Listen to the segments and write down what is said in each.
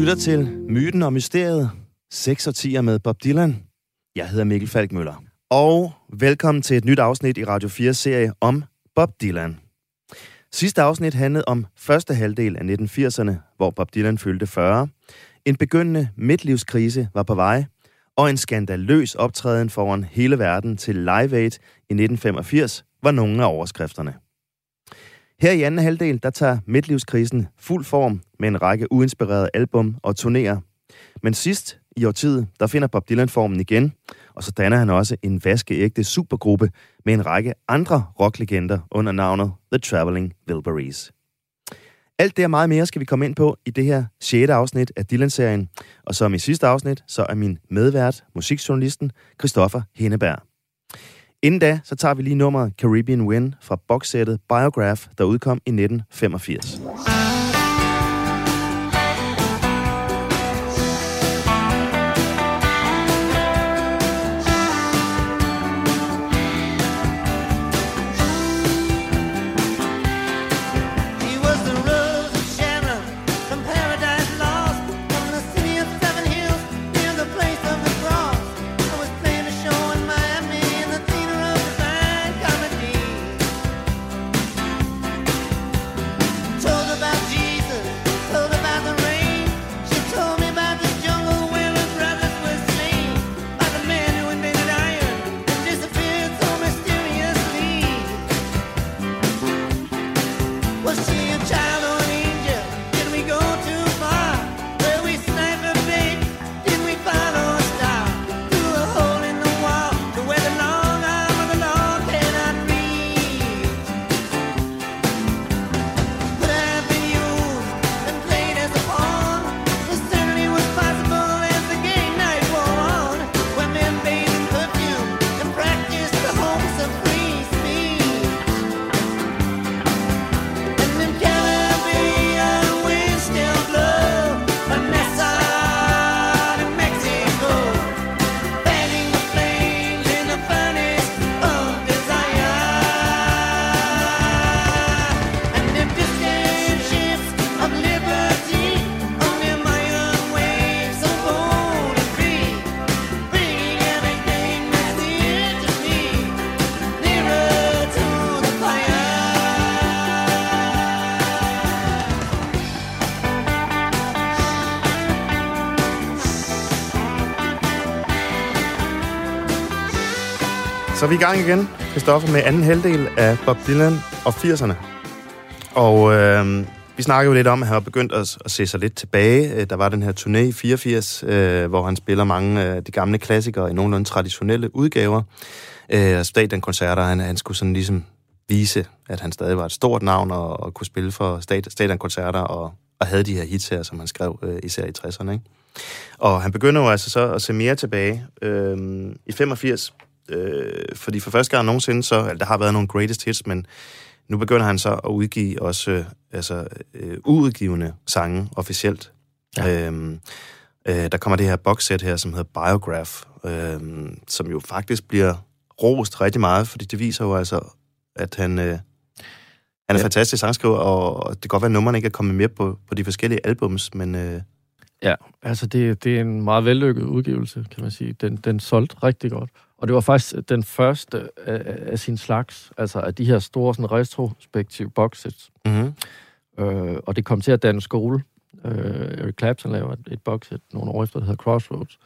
lytter til Myten og Mysteriet, 6 og 10 med Bob Dylan. Jeg hedder Mikkel Falkmøller. Og velkommen til et nyt afsnit i Radio 4-serie om Bob Dylan. Sidste afsnit handlede om første halvdel af 1980'erne, hvor Bob Dylan fyldte 40. En begyndende midtlivskrise var på vej, og en skandaløs optræden foran hele verden til Live Aid i 1985 var nogle af overskrifterne. Her i anden halvdel, der tager midtlivskrisen fuld form med en række uinspirerede album og turnéer. Men sidst i årtiet, der finder Bob Dylan formen igen, og så danner han også en vaskeægte supergruppe med en række andre rocklegender under navnet The Traveling Wilburys. Alt det og meget mere skal vi komme ind på i det her 6. afsnit af Dylan-serien. Og som i sidste afsnit, så er min medvært, musikjournalisten Christoffer Henneberg. Inden da, så tager vi lige nummeret Caribbean Wind fra boxsættet Biograph, der udkom i 1985. vi i gang igen, Christoffer, med anden halvdel af Bob Dylan og 80'erne. Og øh, vi snakkede jo lidt om, at han har begyndt at, at se sig lidt tilbage. Øh, der var den her turné i 84, øh, hvor han spiller mange af de gamle klassikere i nogenlunde traditionelle udgaver. Øh, og stadionkoncerter, han, han skulle sådan ligesom vise, at han stadig var et stort navn og, og kunne spille for stad, stadionkoncerter og, og havde de her hits her, som han skrev øh, især i 60'erne. Ikke? Og han begynder jo altså så at se mere tilbage. Øh, I 85, øh, fordi for første gang nogensinde, så, altså, der har været nogle greatest hits, men nu begynder han så at udgive også øh, altså, øh, uudgivende sange officielt. Ja. Øhm, øh, der kommer det her boxsæt her, som hedder Biograph, øh, som jo faktisk bliver rost rigtig meget, fordi det viser jo altså, at han, øh, han er Ja. fantastisk sangskriver, og, og det kan godt være, at nummerne ikke er kommet med på, på de forskellige albums, men øh, Ja, altså det, det er en meget vellykket udgivelse, kan man sige. Den, den solgte rigtig godt. Og det var faktisk den første af, af sin slags, altså af de her store sådan, retrospektive boxsets. mm-hmm. Øh, og det kom til at danne skole. Øh, Eric Clapton laver et, et boxset nogle år efter, der hedder Crossroads.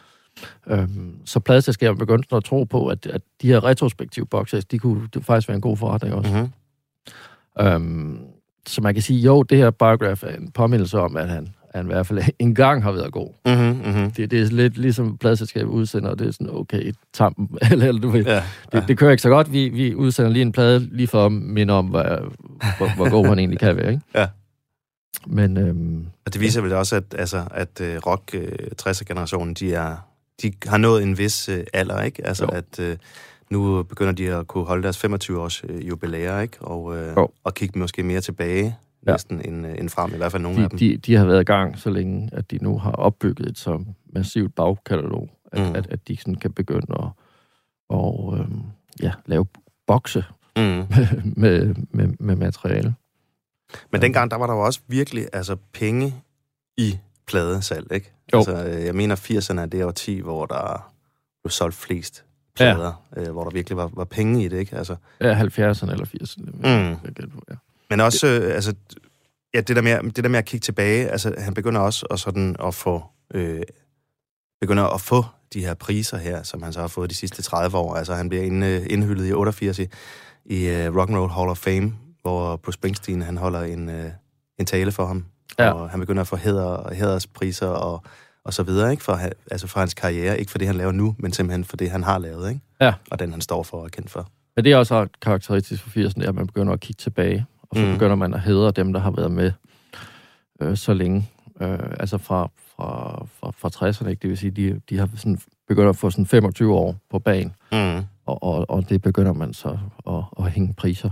Øhm, så pladeselskaberne begyndte at tro på, at, at de her retrospektive boxsets, de kunne, det faktisk være en god forretning også. Mm-hmm. Øhm, så man kan sige, jo, det her biograf er en påmindelse om, at han, han i hvert fald engang har været god. Mm-hmm. Mm-hmm. Det, det er lidt ligesom pladselskabet udsender, og det er sådan, okay, tampen, eller, eller du ved, Ja, det, det kører ikke så godt. Vi, vi udsender lige en plade, lige for at minde om, hvad, hvor, hvor god han egentlig kan være, ikke? Ja. Men øhm, Og det viser vel også, at, altså, at uh, rock uh, 60'er-generationen, de, er, de har nået en vis uh, alder, ikke? Altså, Jo. at uh, nu begynder de at kunne holde deres 25-års uh, jubilæer, ikke? Og, Jo. og kigge måske mere tilbage, Ja. ja. næsten, end, uh, end frem, i hvert fald nogle de, af dem. de, de har været i gang, så længe, at de nu har opbygget et så massivt bagkatalog, at, Mm. at, at de sådan kan begynde at og, øhm, ja, lave bokse Mm. med, med, med materiale. Men dengang, der var der jo også virkelig altså, penge i pladesalg, ikke? Jo. Altså, øh, jeg mener, 80'erne er det årti, hvor der blev solgt flest plader, ja. øh, hvor der virkelig var, var penge i det, ikke? Altså, Ja, 70'erne eller 80'erne. Mm. Jeg gætter på, ja. Men også, øh, altså, ja, det der, med, det der med at kigge tilbage, altså, han begynder også at, sådan, at få, øh, begynder at få de her priser her, som han så har fået de sidste 30 år. Altså, han bliver ind, øh, indhyldet i 88 i, i uh, Rock and Roll Hall of Fame, hvor Bruce Springsteen, han holder en, øh, en tale for ham. Ja. Og han begynder at få hæder, hæderspriser og, og så videre, ikke? For, altså for hans karriere. Ikke for det, han laver nu, men simpelthen for det, han har lavet, ikke? Ja. Og den, han står for og er kendt for. Men det er også karakteristisk for 80'erne, at man begynder at kigge tilbage, og så Mm. begynder man at hedre dem, der har været med øh, så længe. Øh, altså fra, fra, fra, fra 60'erne, ikke? det vil sige, de, de har sådan, begyndt at få sådan 25 år på banen, Mm. og, og, og det begynder man så at, at hænge priser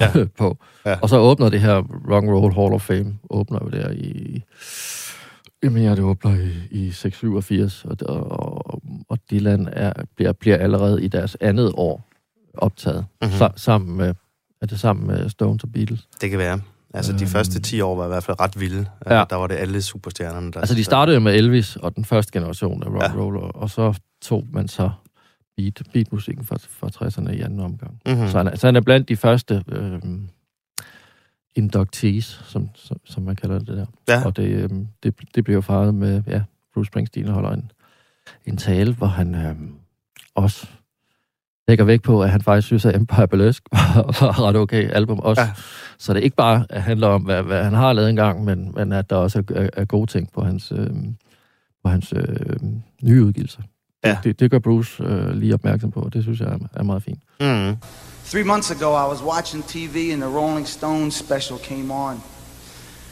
Ja. på. Ja. Og så åbner det her Rock Roll Hall of Fame, åbner jo der i... Jamen, ja, det åbner i, i 687, og, og, og Dylan er, bliver, bliver allerede i deres andet år optaget, Mhm. mm-hmm. sa- sammen med, er det sammen med Stones og Beatles? Det kan være. Altså, de Øhm. første 10 år var i hvert fald ret vilde. Ja. Ja. Der var det alle superstjernerne, der... Altså, de startede med Elvis og den første generation af rock Ja. and roll, og, så tog man så beat, beatmusikken fra, fra 60'erne i anden omgang. Mm-hmm. Mm. Så, han, er- så han er blandt de første øh, inductees, som, som, som man kalder det der. Ja. Og det, øh, det, det bliver jo faret med, ja, Bruce Springsteen holder en, en tale, hvor han øh, også lægger væk på, at han faktisk synes, at Empire Burlesque var var ret okay album også. Ja. Så det er ikke bare at handler om, hvad, hvad han har lavet engang, men, men at der også er, er, er gode ting på hans, øh, på hans øh, nye udgivelser. Ja. Det, det, det gør Bruce øh, lige opmærksom på, og det synes jeg er, er meget fint. Mm. Three months ago, I was watching TV and the Rolling Stones special came on.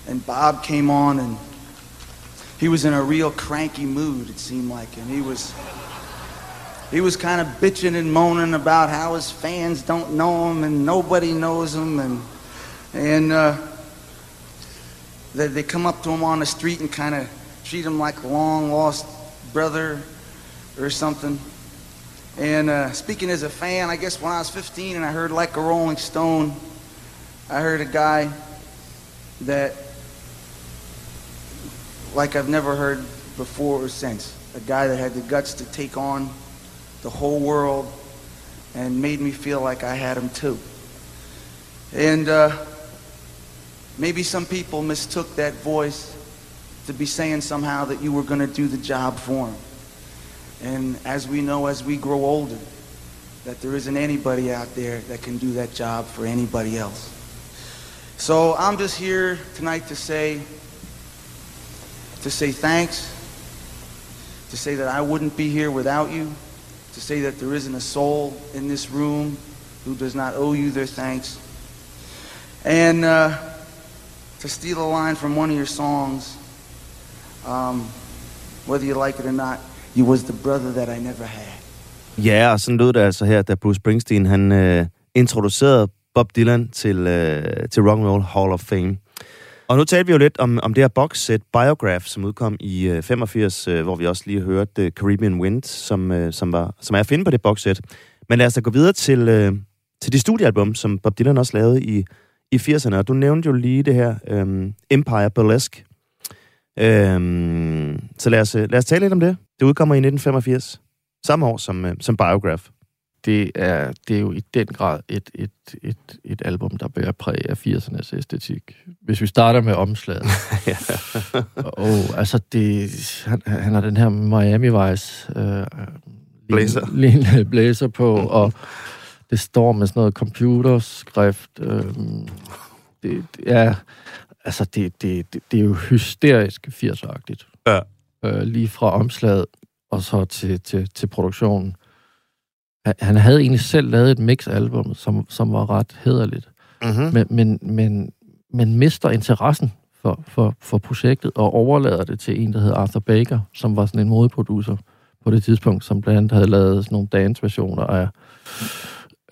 And Bob came on and he was in a real cranky mood, it seemed like. And he was, he was kind of bitching and moaning about how his fans don't know him and nobody knows him. And, and uh, they, they come up to him on the street and kind of treat him like a long lost brother or something. And uh, speaking as a fan, I guess when I was 15 and I heard Like a Rolling Stone, I heard a guy that, like I've never heard before or since. A guy that had the guts to take on the whole world and made me feel like I had him too. And uh, maybe some people mistook that voice to be saying somehow that you were going to do the job for him. And as we know, as we grow older, that there isn't anybody out there that can do that job for anybody else. So I'm just here tonight to say, to say thanks, to say that I wouldn't be here without you, to say that there isn't a soul in this room who does not owe you their thanks, and uh, to steal a line from one of your songs, um, whether you like it or not, you was the brother that I never had. Ja, og sådan lød det altså her, da Bruce Springsteen han øh, introducerede Bob Dylan til, øh, til Rock and Roll Hall of Fame. Og nu talte vi jo lidt om, om det her boxset Biograph, som udkom i øh, 85, øh, hvor vi også lige hørte øh, Caribbean Wind, som, øh, som, var, som er at finde på det boxset. Men lad os da gå videre til, øh, til det studiealbum, som Bob Dylan også lavede i, i 80'erne. Og du nævnte jo lige det her øh, Empire Burlesque. Øh, så lad os, øh, lad os tale lidt om det. Det udkommer i 1985. Samme år som, øh, som Biograph. Det er, det er jo i den grad et, et, et, et album, der bærer præg af 80'ernes æstetik. Hvis vi starter med omslaget. ja. Og altså, det, han, han har den her Miami Vice øh, Blazer. lignende blazer på, og det står med sådan noget computerskrift. Øh, det, det er, altså, det, det, det, det er jo hysterisk 80'er-agtigt. Ja. Øh, lige fra omslaget og så til, til, til produktionen. Han, havde egentlig selv lavet et mix-album, som, som var ret hederligt Mm-hmm. men, men, men, men mister interessen for, for, for projektet og overlader det til en, der hedder Arthur Baker, som var sådan en modeproducer på det tidspunkt, som blandt andet havde lavet sådan nogle dance-versioner af,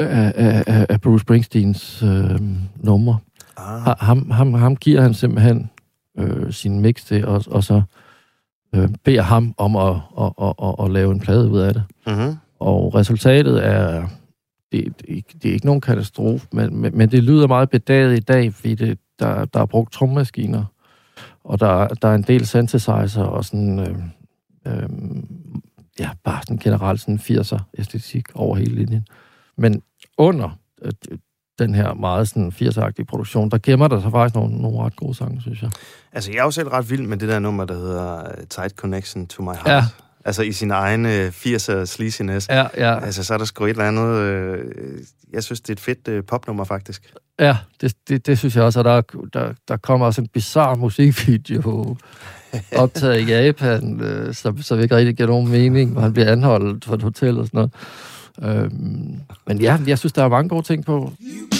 af, af, af- Bruce Springsteens øh, numre. Ah. Ha- Ham, ham, ham giver han simpelthen øh, sin mix til, og, og så øh, beder ham om at, at, at, at, at lave en plade ud af det. Mm-hmm. Og resultatet er, det, det, er ikke- det er ikke nogen katastrofe, men, men, men det lyder meget bedaget i dag, fordi det, der, der er brugt trommaskiner Og der, der er en del synthesizer og sådan... Øh, øh, ja, bare sådan generelt sådan 80'er æstetik over hele linjen. Men under øh, den her meget sådan 80'er-agtige produktion, der gemmer der sig faktisk nogle, nogle ret gode sange, synes jeg. Altså, jeg er jo selv ret vild med det der nummer, der hedder øh, Tight Connection to My Heart. Ja. Altså, i sin egen øh, 80'er sleaziness. Ja, ja, Altså, så er der sgu et eller andet... Øh, jeg synes, det er et fedt øh, popnummer, faktisk. ja det, det, det synes jeg også, og der, der, der kommer også en bizarre musikvideo optaget i Japan, øh, som, som ikke rigtig giver nogen mening, hvor han bliver anholdt for et hotel og sådan noget. Øhm, men ja, jeg synes, der er mange gode ting på. Well,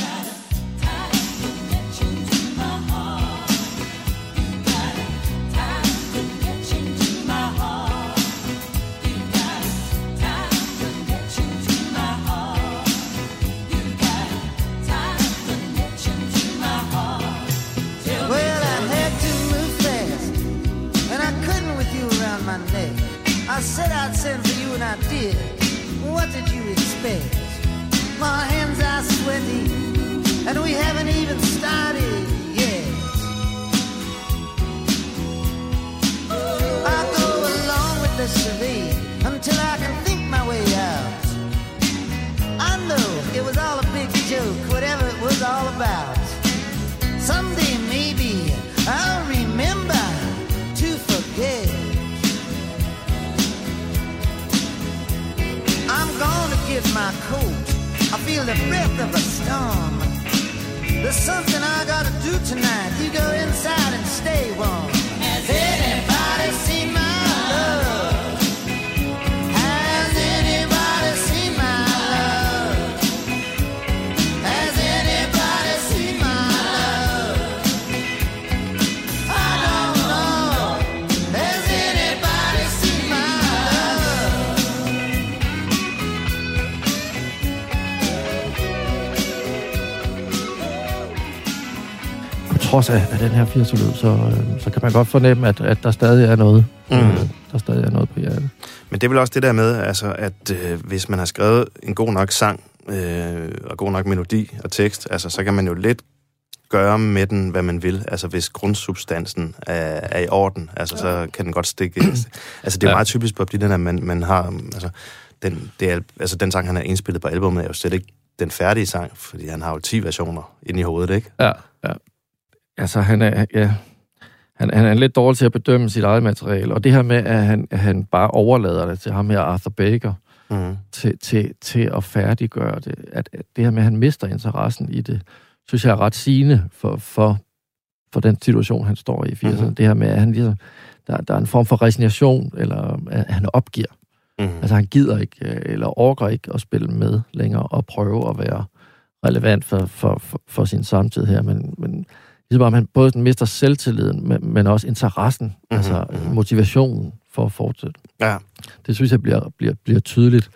do tonight. You go inside and stay warm. Trods af, af den her 80'er lyd, så, øh, så kan man godt fornemme, at, at der stadig er noget. Mm. Øh, der stadig er noget på hjertet. Men det er vel også det der med, altså, at øh, hvis man har skrevet en god nok sang, øh, og god nok melodi og tekst, altså, så kan man jo lidt gøre med den, hvad man vil. Altså, hvis grundsubstansen er, er i orden, altså, så kan den godt stikke... altså, det er jo Ja. meget typisk på den, at man, man har... Altså, den, det er, altså, den sang, han har indspillet på albumet, er jo slet ikke den færdige sang, fordi han har jo 10 versioner inde i hovedet, ikke? Ja, ja. Altså, han er, ja, han, han er lidt dårlig til at bedømme sit eget materiale, og det her med, at han, at han bare overlader det til ham her, Arthur Baker, Mm. til, til, til at færdiggøre det. At, at det her med, at han mister interessen i det, synes jeg er ret sigende for, for, for den situation, han står i i 80'erne. Mhm. Mm-hmm. Det her med, at han ligesom, der, der er en form for resignation, eller at han opgiver. Mm. Altså han gider ikke, øh, eller orker ikke at spille med længere, og prøve at være relevant for, for, for, for sin samtid her, men, men ligesom om han både mister selvtilliden, men, men også interessen, Mhm, mm-hmm. altså mhm. motivationen for at fortsætte. Ja. Det synes jeg bliver, bliver, bliver tydeligt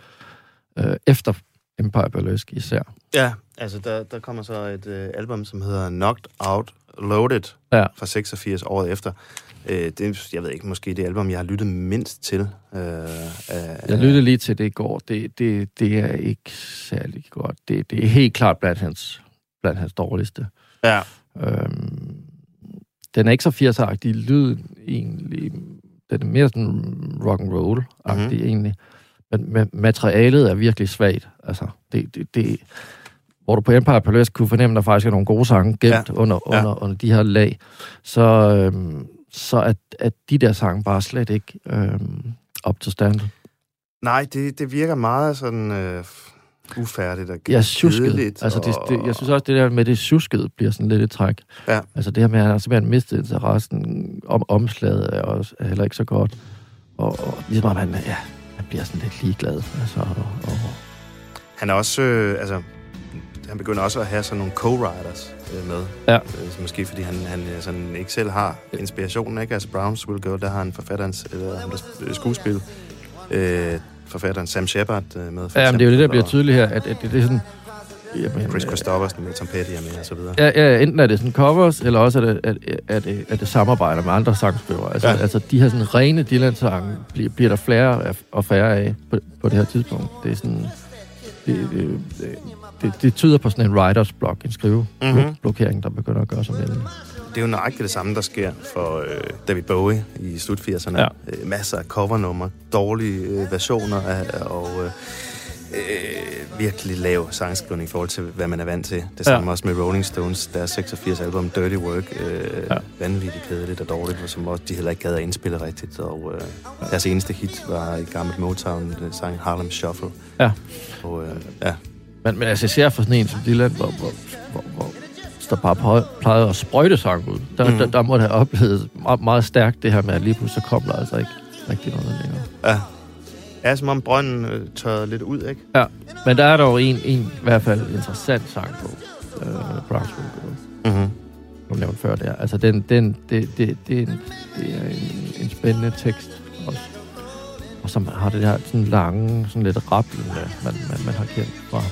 øh, efter Empire Burlesque især. Ja, altså der, der kommer så et øh, album, som hedder Knocked Out Loaded Ja. fra 86 året efter. Øh, det jeg ved ikke, måske det album, jeg har lyttet mindst til. Øh, af, Jeg lyttede lige til det i går. Det, det, det er ikke særlig godt. Det, det er helt klart blandt hans, blandt hans dårligste. Ja, Øhm, den er ikke så 80'er-agtig i lyden egentlig. Den er mere sådan rock and roll agtig Mhm. mm-hmm. egentlig. Men, men materialet er virkelig svagt. Altså, det, det, det, hvor du på Empire Palace kunne fornemme, at der faktisk er nogle gode sange gemt ja. under, Ja. under, under de her lag, så, øhm, så at, at de der sange bare slet ikke øhm, op til standard. nej, det, det virker meget sådan øh, ufærdigt og Ja, kedeligt. Altså, det, det, jeg synes også, det der med det tjuskede bliver sådan lidt et træk. Ja. Altså det her med, at han har simpelthen mistet interessen om omslaget, er også er heller ikke så godt. Og, og ligesom om han, ja, han bliver sådan lidt ligeglad. Altså, og, og, Han er også, øh, altså, han begynder også at have sådan nogle co-writers øh, med. Ja. Øh, måske fordi han, han øh, sådan ikke selv har inspirationen, ikke? Altså Browns Will Go, der har han forfatterens, eller ham, der sp- skuespil, øh, forfatteren Sam Shepard øh, med. For ja, men det er jo det, der bliver tydeligt her, at, at det, det er sådan... Jamen, Chris øh, Christophers med Tom Petty er med, og så videre. Ja, ja, enten er det sådan covers, eller også er det, at, at, at, at det samarbejder med andre sangskrivere. Altså, Ja. altså de her sådan rene Dylan-sange bliver, bliver der flere og færre af på, på det her tidspunkt. Det er sådan... Det, det, det, det, det tyder på sådan en writers block, en skriveblokering, Mhm. mm-hmm. der begynder at gøre sig mellem. Det er jo nøjagtigt det samme, der sker for øh, David Bowie i slut 80'erne. Ja. Øh, masser af covernumre, dårlige øh, versioner af, og øh, øh, virkelig lav sangskrivning i forhold til, hvad man er vant til. Det samme Ja. også med Rolling Stones, deres 86 album Dirty Work. Øh, Ja. Vanvittigt kedeligt og dårligt, og som også de heller ikke gad at indspille rigtigt. Og øh, deres eneste hit var i gammelt Motown-sang Harlem Shuffle. Ja. Og, øh, ja. Men, men altså, jeg ser for sådan en som Dylan, hvor, hvor, hvor, hvor der bare plejede- at sprøjte sang ud. Der, mm. der, der må det have oplevet meget, meget stærkt det her med, at lige pludselig så kom der altså ikke rigtig noget længere. ja. Ja, som om brønden øh, tørrede lidt ud, ikke? Ja, men der er dog en, en i hvert fald interessant sang på øh, Brownsville Girl. Mm-hmm. Du nævnte før der. Altså, den, den, det, det, det, er en, det er en, en spændende tekst også. Og som har det der sådan lange, sådan lidt rapplende, man, man, man har kendt fra,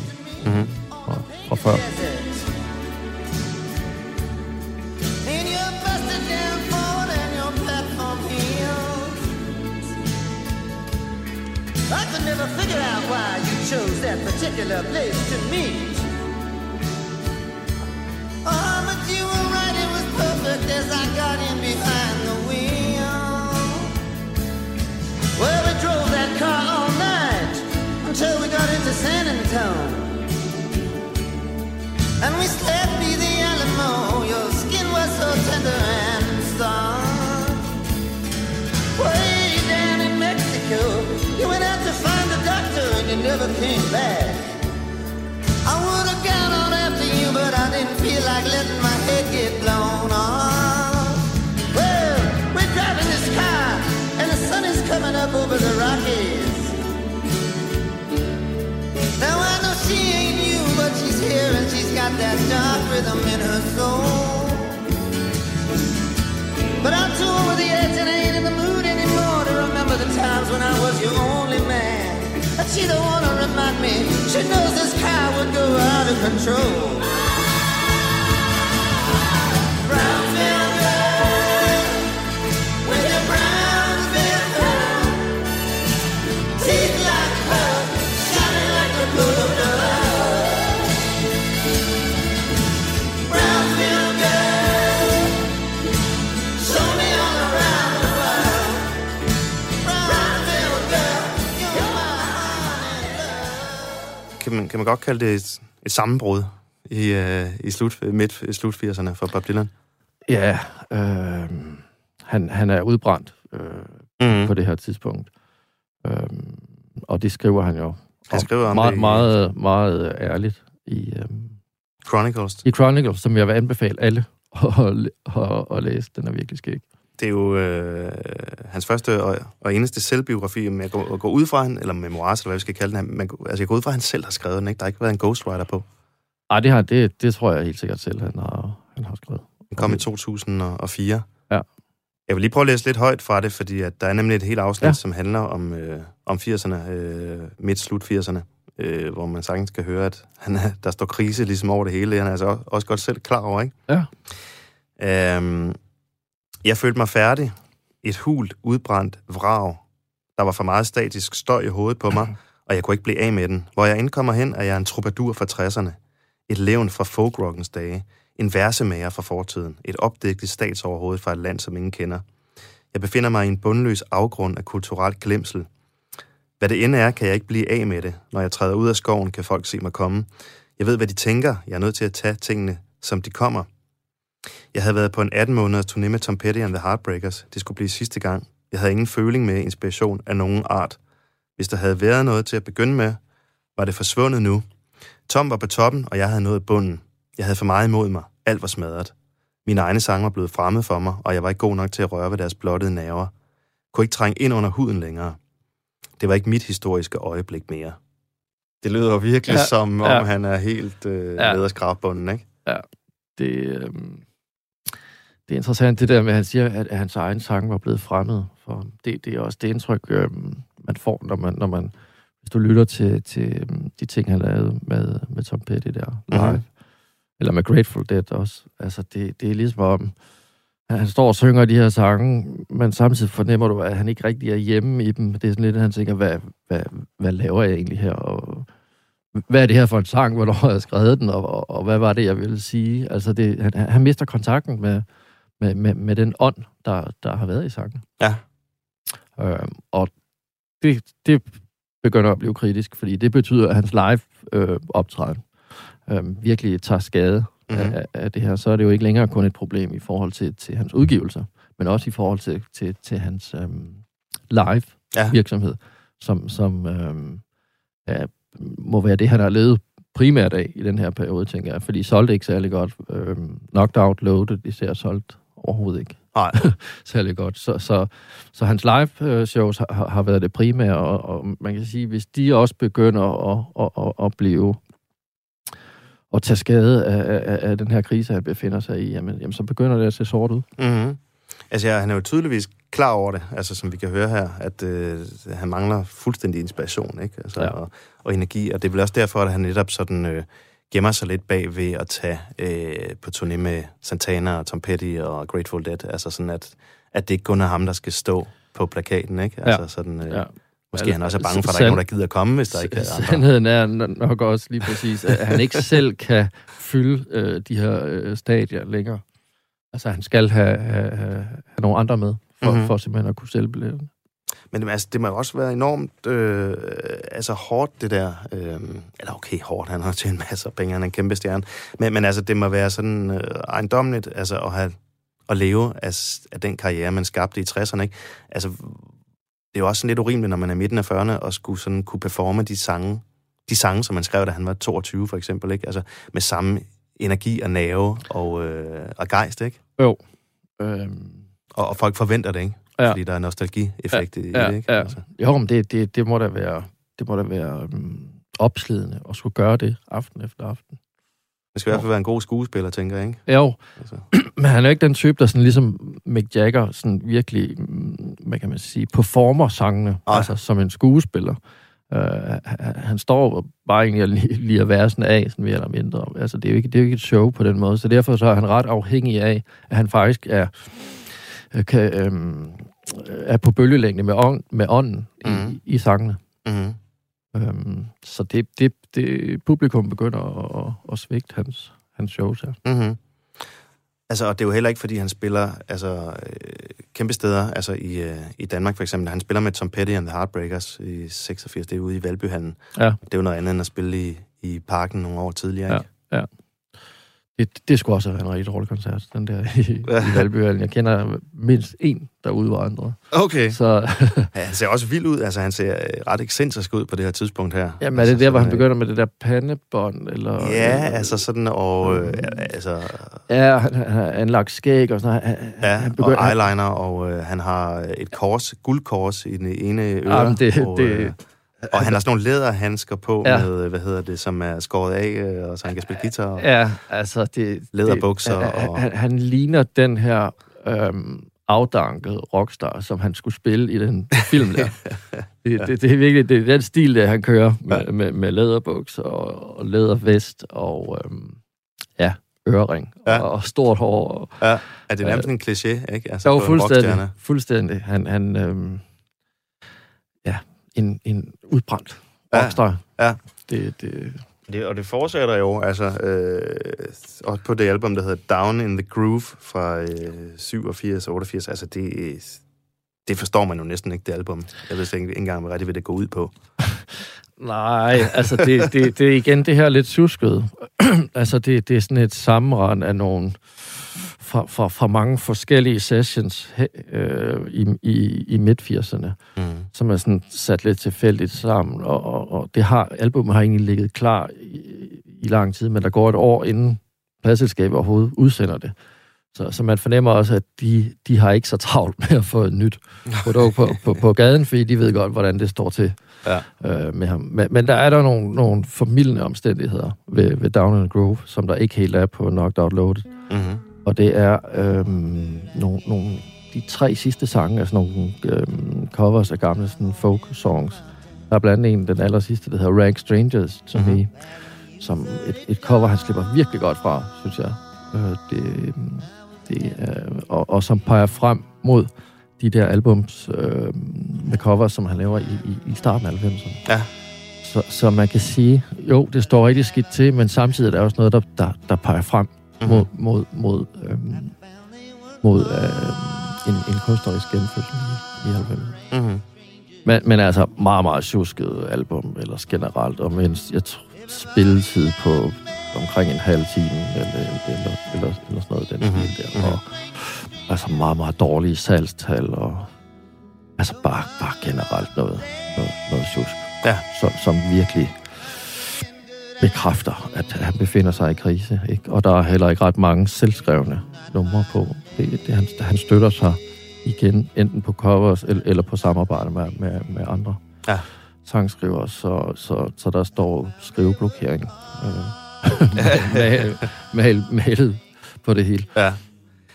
Mm-hmm. fra, fra før. Chose that particular place to meet. Oh, but you were right, it was perfect as I got in behind the wheel. Well, we drove that car all night until we got into San Antonio. And we slept near the Alamo. Your skin was so tender and soft. Way down in Mexico, you never came back. I would have gone on after you, but I didn't feel like letting my head get blown off. Well, we're driving this car, and the sun is coming up over the Rockies. Now I know she ain't you, but she's here and she's got that dark rhythm in her soul. But I'm too over the edge and I ain't in the mood anymore to remember the times when I was your only man. And she don't wanna remind me, she knows this car would go out of control. Man, godt kalde det et, et sammenbrud i, øh, i slut, midt i slut 80'erne for Bob Dylan? Ja, øh, han, han er udbrændt øh, Mm. på det her tidspunkt. Øh, og det skriver han jo Han skriver om meget, det i- meget, meget ærligt i, øh, Chronicles. i Chronicles, som jeg vil anbefale alle at, at, at læse. Den er virkelig skæg. Det er jo øh, hans første og, og eneste selvbiografi, men jeg går, går ud fra han, eller memoirs, eller hvad vi skal kalde den. Man, altså, jeg går ud fra, at han selv har skrevet den, ikke? Der har ikke været en ghostwriter på. Ej, det, har, det, det tror jeg helt sikkert selv, han har, han har skrevet. Den kom i 2004. Ja. Jeg vil lige prøve at læse lidt højt fra det, fordi at der er nemlig et helt afsnit, ja. som handler om, øh, om 80'erne, øh, midt-slut 80'erne, øh, hvor man sagtens kan høre, at han er, der står krise ligesom over det hele. Han er altså også, også godt selv klar over, ikke? Ja. Øhm, jeg følte mig færdig. Et hult, udbrændt vrag. Der var for meget statisk støj i hovedet på mig, og jeg kunne ikke blive af med den. Hvor jeg indkommer hen, er jeg en troubadour fra 60'erne. Et levn fra folkrockens dage. En versemager fra fortiden. Et opdigtet statsoverhoved fra et land, som ingen kender. Jeg befinder mig i en bundløs afgrund af kulturelt glemsel. Hvad det end er, kan jeg ikke blive af med det. Når jeg træder ud af skoven, kan folk se mig komme. Jeg ved, hvad de tænker. Jeg er nødt til at tage tingene, som de kommer. Jeg havde været på en 18 måneders turné med Tom Petty and the Heartbreakers. Det skulle blive sidste gang. Jeg havde ingen føling med inspiration af nogen art. Hvis der havde været noget til at begynde med, var det forsvundet nu. Tom var på toppen, og jeg havde nået bunden. Jeg havde for meget imod mig. Alt var smadret. Mine egne sange var blevet fremmed for mig, og jeg var ikke god nok til at røre ved deres blottede nerver. Kunne ikke trænge ind under huden længere. Det var ikke mit historiske øjeblik mere. Det lyder virkelig Ja, ja, som om, ja. ja. han er helt øh, Ja. ja. nede af skrabbunden, ikke? Det, øh, det er interessant, det der med, at han siger, at, at hans egen sang var blevet fremmed. For ham. det, det er også det indtryk, øh, man får, når man, når man, hvis du lytter til, til øh, de ting, han lavede med, med Tom Petty der live. Mhm. Eller med Grateful Dead også. Altså, det, det er ligesom om, han står og synger de her sange, men samtidig fornemmer du, at han ikke rigtig er hjemme i dem. Det er sådan lidt, at han tænker, hvad, hvad, hvad laver jeg egentlig her? Og hvad er det her for en sang? Hvornår har jeg skrevet den? Og, og, og hvad var det, jeg ville sige? Altså, det, han, han mister kontakten med, med, med, med den ånd, der, der har været i sangen. Ja. Øh, og det, det begynder at blive kritisk, fordi det betyder, at hans live øh, optræden øh, virkelig tager skade Mhm. mm-hmm. af, af det her. Så er det jo ikke længere kun et problem i forhold til, til hans udgivelser, men også i forhold til, til, til hans øh, live Ja. virksomhed, som, som øh, ja, må være det, han har levet primært af i den her periode, tænker jeg. Fordi solgte ikke særlig godt. Øh, knocked Out Loaded, det ser solgt overhovedet ikke Nej. særlig godt. Så, så, så hans live-shows har, har- har været det primære, og, og man kan sige, hvis de også begynder at, at, at, at blive at tage skade af, af, af den her krise, han befinder sig i, jamen, jamen så begynder det at se sort ud. Mm-hmm. Altså, ja, han er jo tydeligvis klar over det, altså som vi kan høre her, at øh, han mangler fuldstændig inspiration, ikke? Altså, ja. og, og energi, og det er vel også derfor, at han netop sådan øh, gemmer sig lidt bag ved at tage øh, på turné med Santana og Tom Petty og Grateful Dead, altså sådan, at, at det ikke kun er ham, der skal stå på plakaten, ikke? Altså sådan, øh, ja. Måske han også er bange for, at der ikke er nogen, der gider komme, hvis der ikke er andre. Sandheden er nok også lige præcis, at han ikke selv kan fylde øh, de her øh, stadier længere. Altså, han skal have, have, have, have nogle andre med, for, Mhm. mm-hmm. for simpelthen at kunne sælge billetten. Men det, altså, det må jo også være enormt øh, altså hårdt, det der. Øh, eller okay, hårdt, han har tjent masser af penge, han er en kæmpe stjerne. Men, men altså, det må være sådan øh, ejendomligt altså, at, have, at leve af, af den karriere, man skabte i 60'erne. Ikke? Altså, det er jo også sådan lidt urimeligt, når man er midten af 40'erne, og skulle sådan kunne performe de sange, de sange, som man skrev, da han var 22 for eksempel, ikke? Altså, med samme energi og nerve og, øh, og gejst, ikke? Jo. Øhm, Og, og folk forventer det, ikke? Ja. Fordi der er nostalgi-effekt i ja, det, ikke? ja. Altså. Jo, men det, det, det må da være, det må da være um, opslidende at skulle gøre det aften efter aften. Det skal i hvert fald være en god skuespiller, tænker jeg, ikke? Jo, Altså. men han er jo ikke den type, der sådan ligesom Mick Jagger sådan virkelig, mm, hvad kan man sige, performer sangene, altså som en skuespiller. Uh, han, står bare egentlig og li- liger versen af, sådan mere eller mindre. Altså, det er, jo ikke, det er jo ikke et show på den måde, så derfor så er han ret afhængig af, at han faktisk er, kan, øhm, er på bølgelængde med, ånd, med ånden Mhm. i, i sangene. Mm-hmm. Øhm, så det, det, det, publikum begynder at, at, at svigte hans, hans shows her. Mm-hmm. Altså, og det er jo heller ikke, fordi han spiller altså, øh, kæmpe steder, altså i, øh, i Danmark for eksempel. Han spiller med Tom Petty and the Heartbreakers i 86, det er ude i Valbyhallen. Ja. Det er jo noget andet end at spille i, i parken nogle år tidligere, ikke? Det, det skulle også have været en rigtig dårlig koncert, den der i, Ja. i Valbyhallen. Jeg kender mindst en, der udvandrer. Okay. Så Ja, han ser også vild ud, altså han ser øh, ret ekscentrisk ud på det her tidspunkt her. jamen, er altså, det der, hvor han øh, begynder med det der pandebånd? Eller, Ja, eller, altså sådan, og øh, altså, Ja, han, har anlagt skæg og sådan noget. Han, ja, han og eyeliner, og øh, han har et kors, guldkors i den ene øre. Jamen, det- og, det- øh, og han har sådan nogle læderhandsker på Ja. med, hvad hedder det, som er skåret af, øh, og så han kan spille guitar. Og, Ja, altså det... Læderbukser det, han, og- han, han ligner den her øhm, afdankede rockstar, som han skulle spille i den film der. det, det, det er virkelig det er den stil, der han kører med, Ja. med, med læderbukser og, og lædervest og øhm, ja, ørering Ja. og, og stort hår. Og, ja, er det nærmest en kliché, ikke? Altså jo, fuldstændig. rockstjerne. Fuldstændig. Han, han øhm, en, en udbrændt Ja. rockstar. Ja. Det, det, Det, og det fortsætter jo, altså, øh, også på det album, der hedder Down in the Groove fra øh, 87 88, altså det, det forstår man jo næsten ikke, det album. Jeg ved ikke engang, hvad rigtig vil det gå ud på. Nej, altså det, det, det er igen det her lidt susket. altså det, det er sådan et sammenrend af nogle fra, fra, fra mange forskellige sessions øh, i, i, i midt-80'erne, Mm. som er sådan sat lidt tilfældigt sammen, og, og, og det har, albumet har egentlig ligget klar i, i lang tid, men der går et år inden pladselskabet overhovedet udsender det. Så, så man fornemmer også, at de, de har ikke så travlt med at få et nyt produkt på, på, på gaden, fordi de ved godt, hvordan det står til Ja. øh, med ham. Men, men der er der nogle, nogle formidlende omstændigheder ved, ved Down in the Grove, som der ikke helt er på Knocked Out Loaded. Mm-hmm. Og det er øhm, nogle, nogle, de tre sidste sange sådan nogle øhm, covers af gamle sådan folk songs. Der er blandt andet en, den aller sidste, der hedder Rank Strangers to Mhm. Me, som et, et cover, han slipper virkelig godt fra, synes jeg. Øh, det, det, øh, og, og som peger frem mod de der albums øh, med covers, som han laver i, i, i starten af 90'erne. Ja. Så, så man kan sige, jo, det står rigtig skidt til, men samtidig er der også noget, der, der, der peger frem mod, mod, mod øhm, mod øh, en, en kunstnerisk genfødsel i, i 90'erne. Mm-hmm. Men, men altså meget, meget tjusket album, ellers generelt, og en jeg tror, spilletid på omkring en halv time, eller, eller, eller, eller sådan noget, den Mhm, mm-hmm. der. Og, altså meget, meget dårlige salgstal, og altså bare, bare generelt noget, noget, noget tjusk, Ja. som, som virkelig bekræfter, at han befinder sig i krise. Ikke? Og der er heller ikke ret mange selvskrevne numre på. Det, det, han, han støtter sig igen, enten på covers eller, eller på samarbejde med, med, med andre Ja. sangskrivere, så, så, så der står skriveblokering øh, mal, mal, malet på det hele. Ja.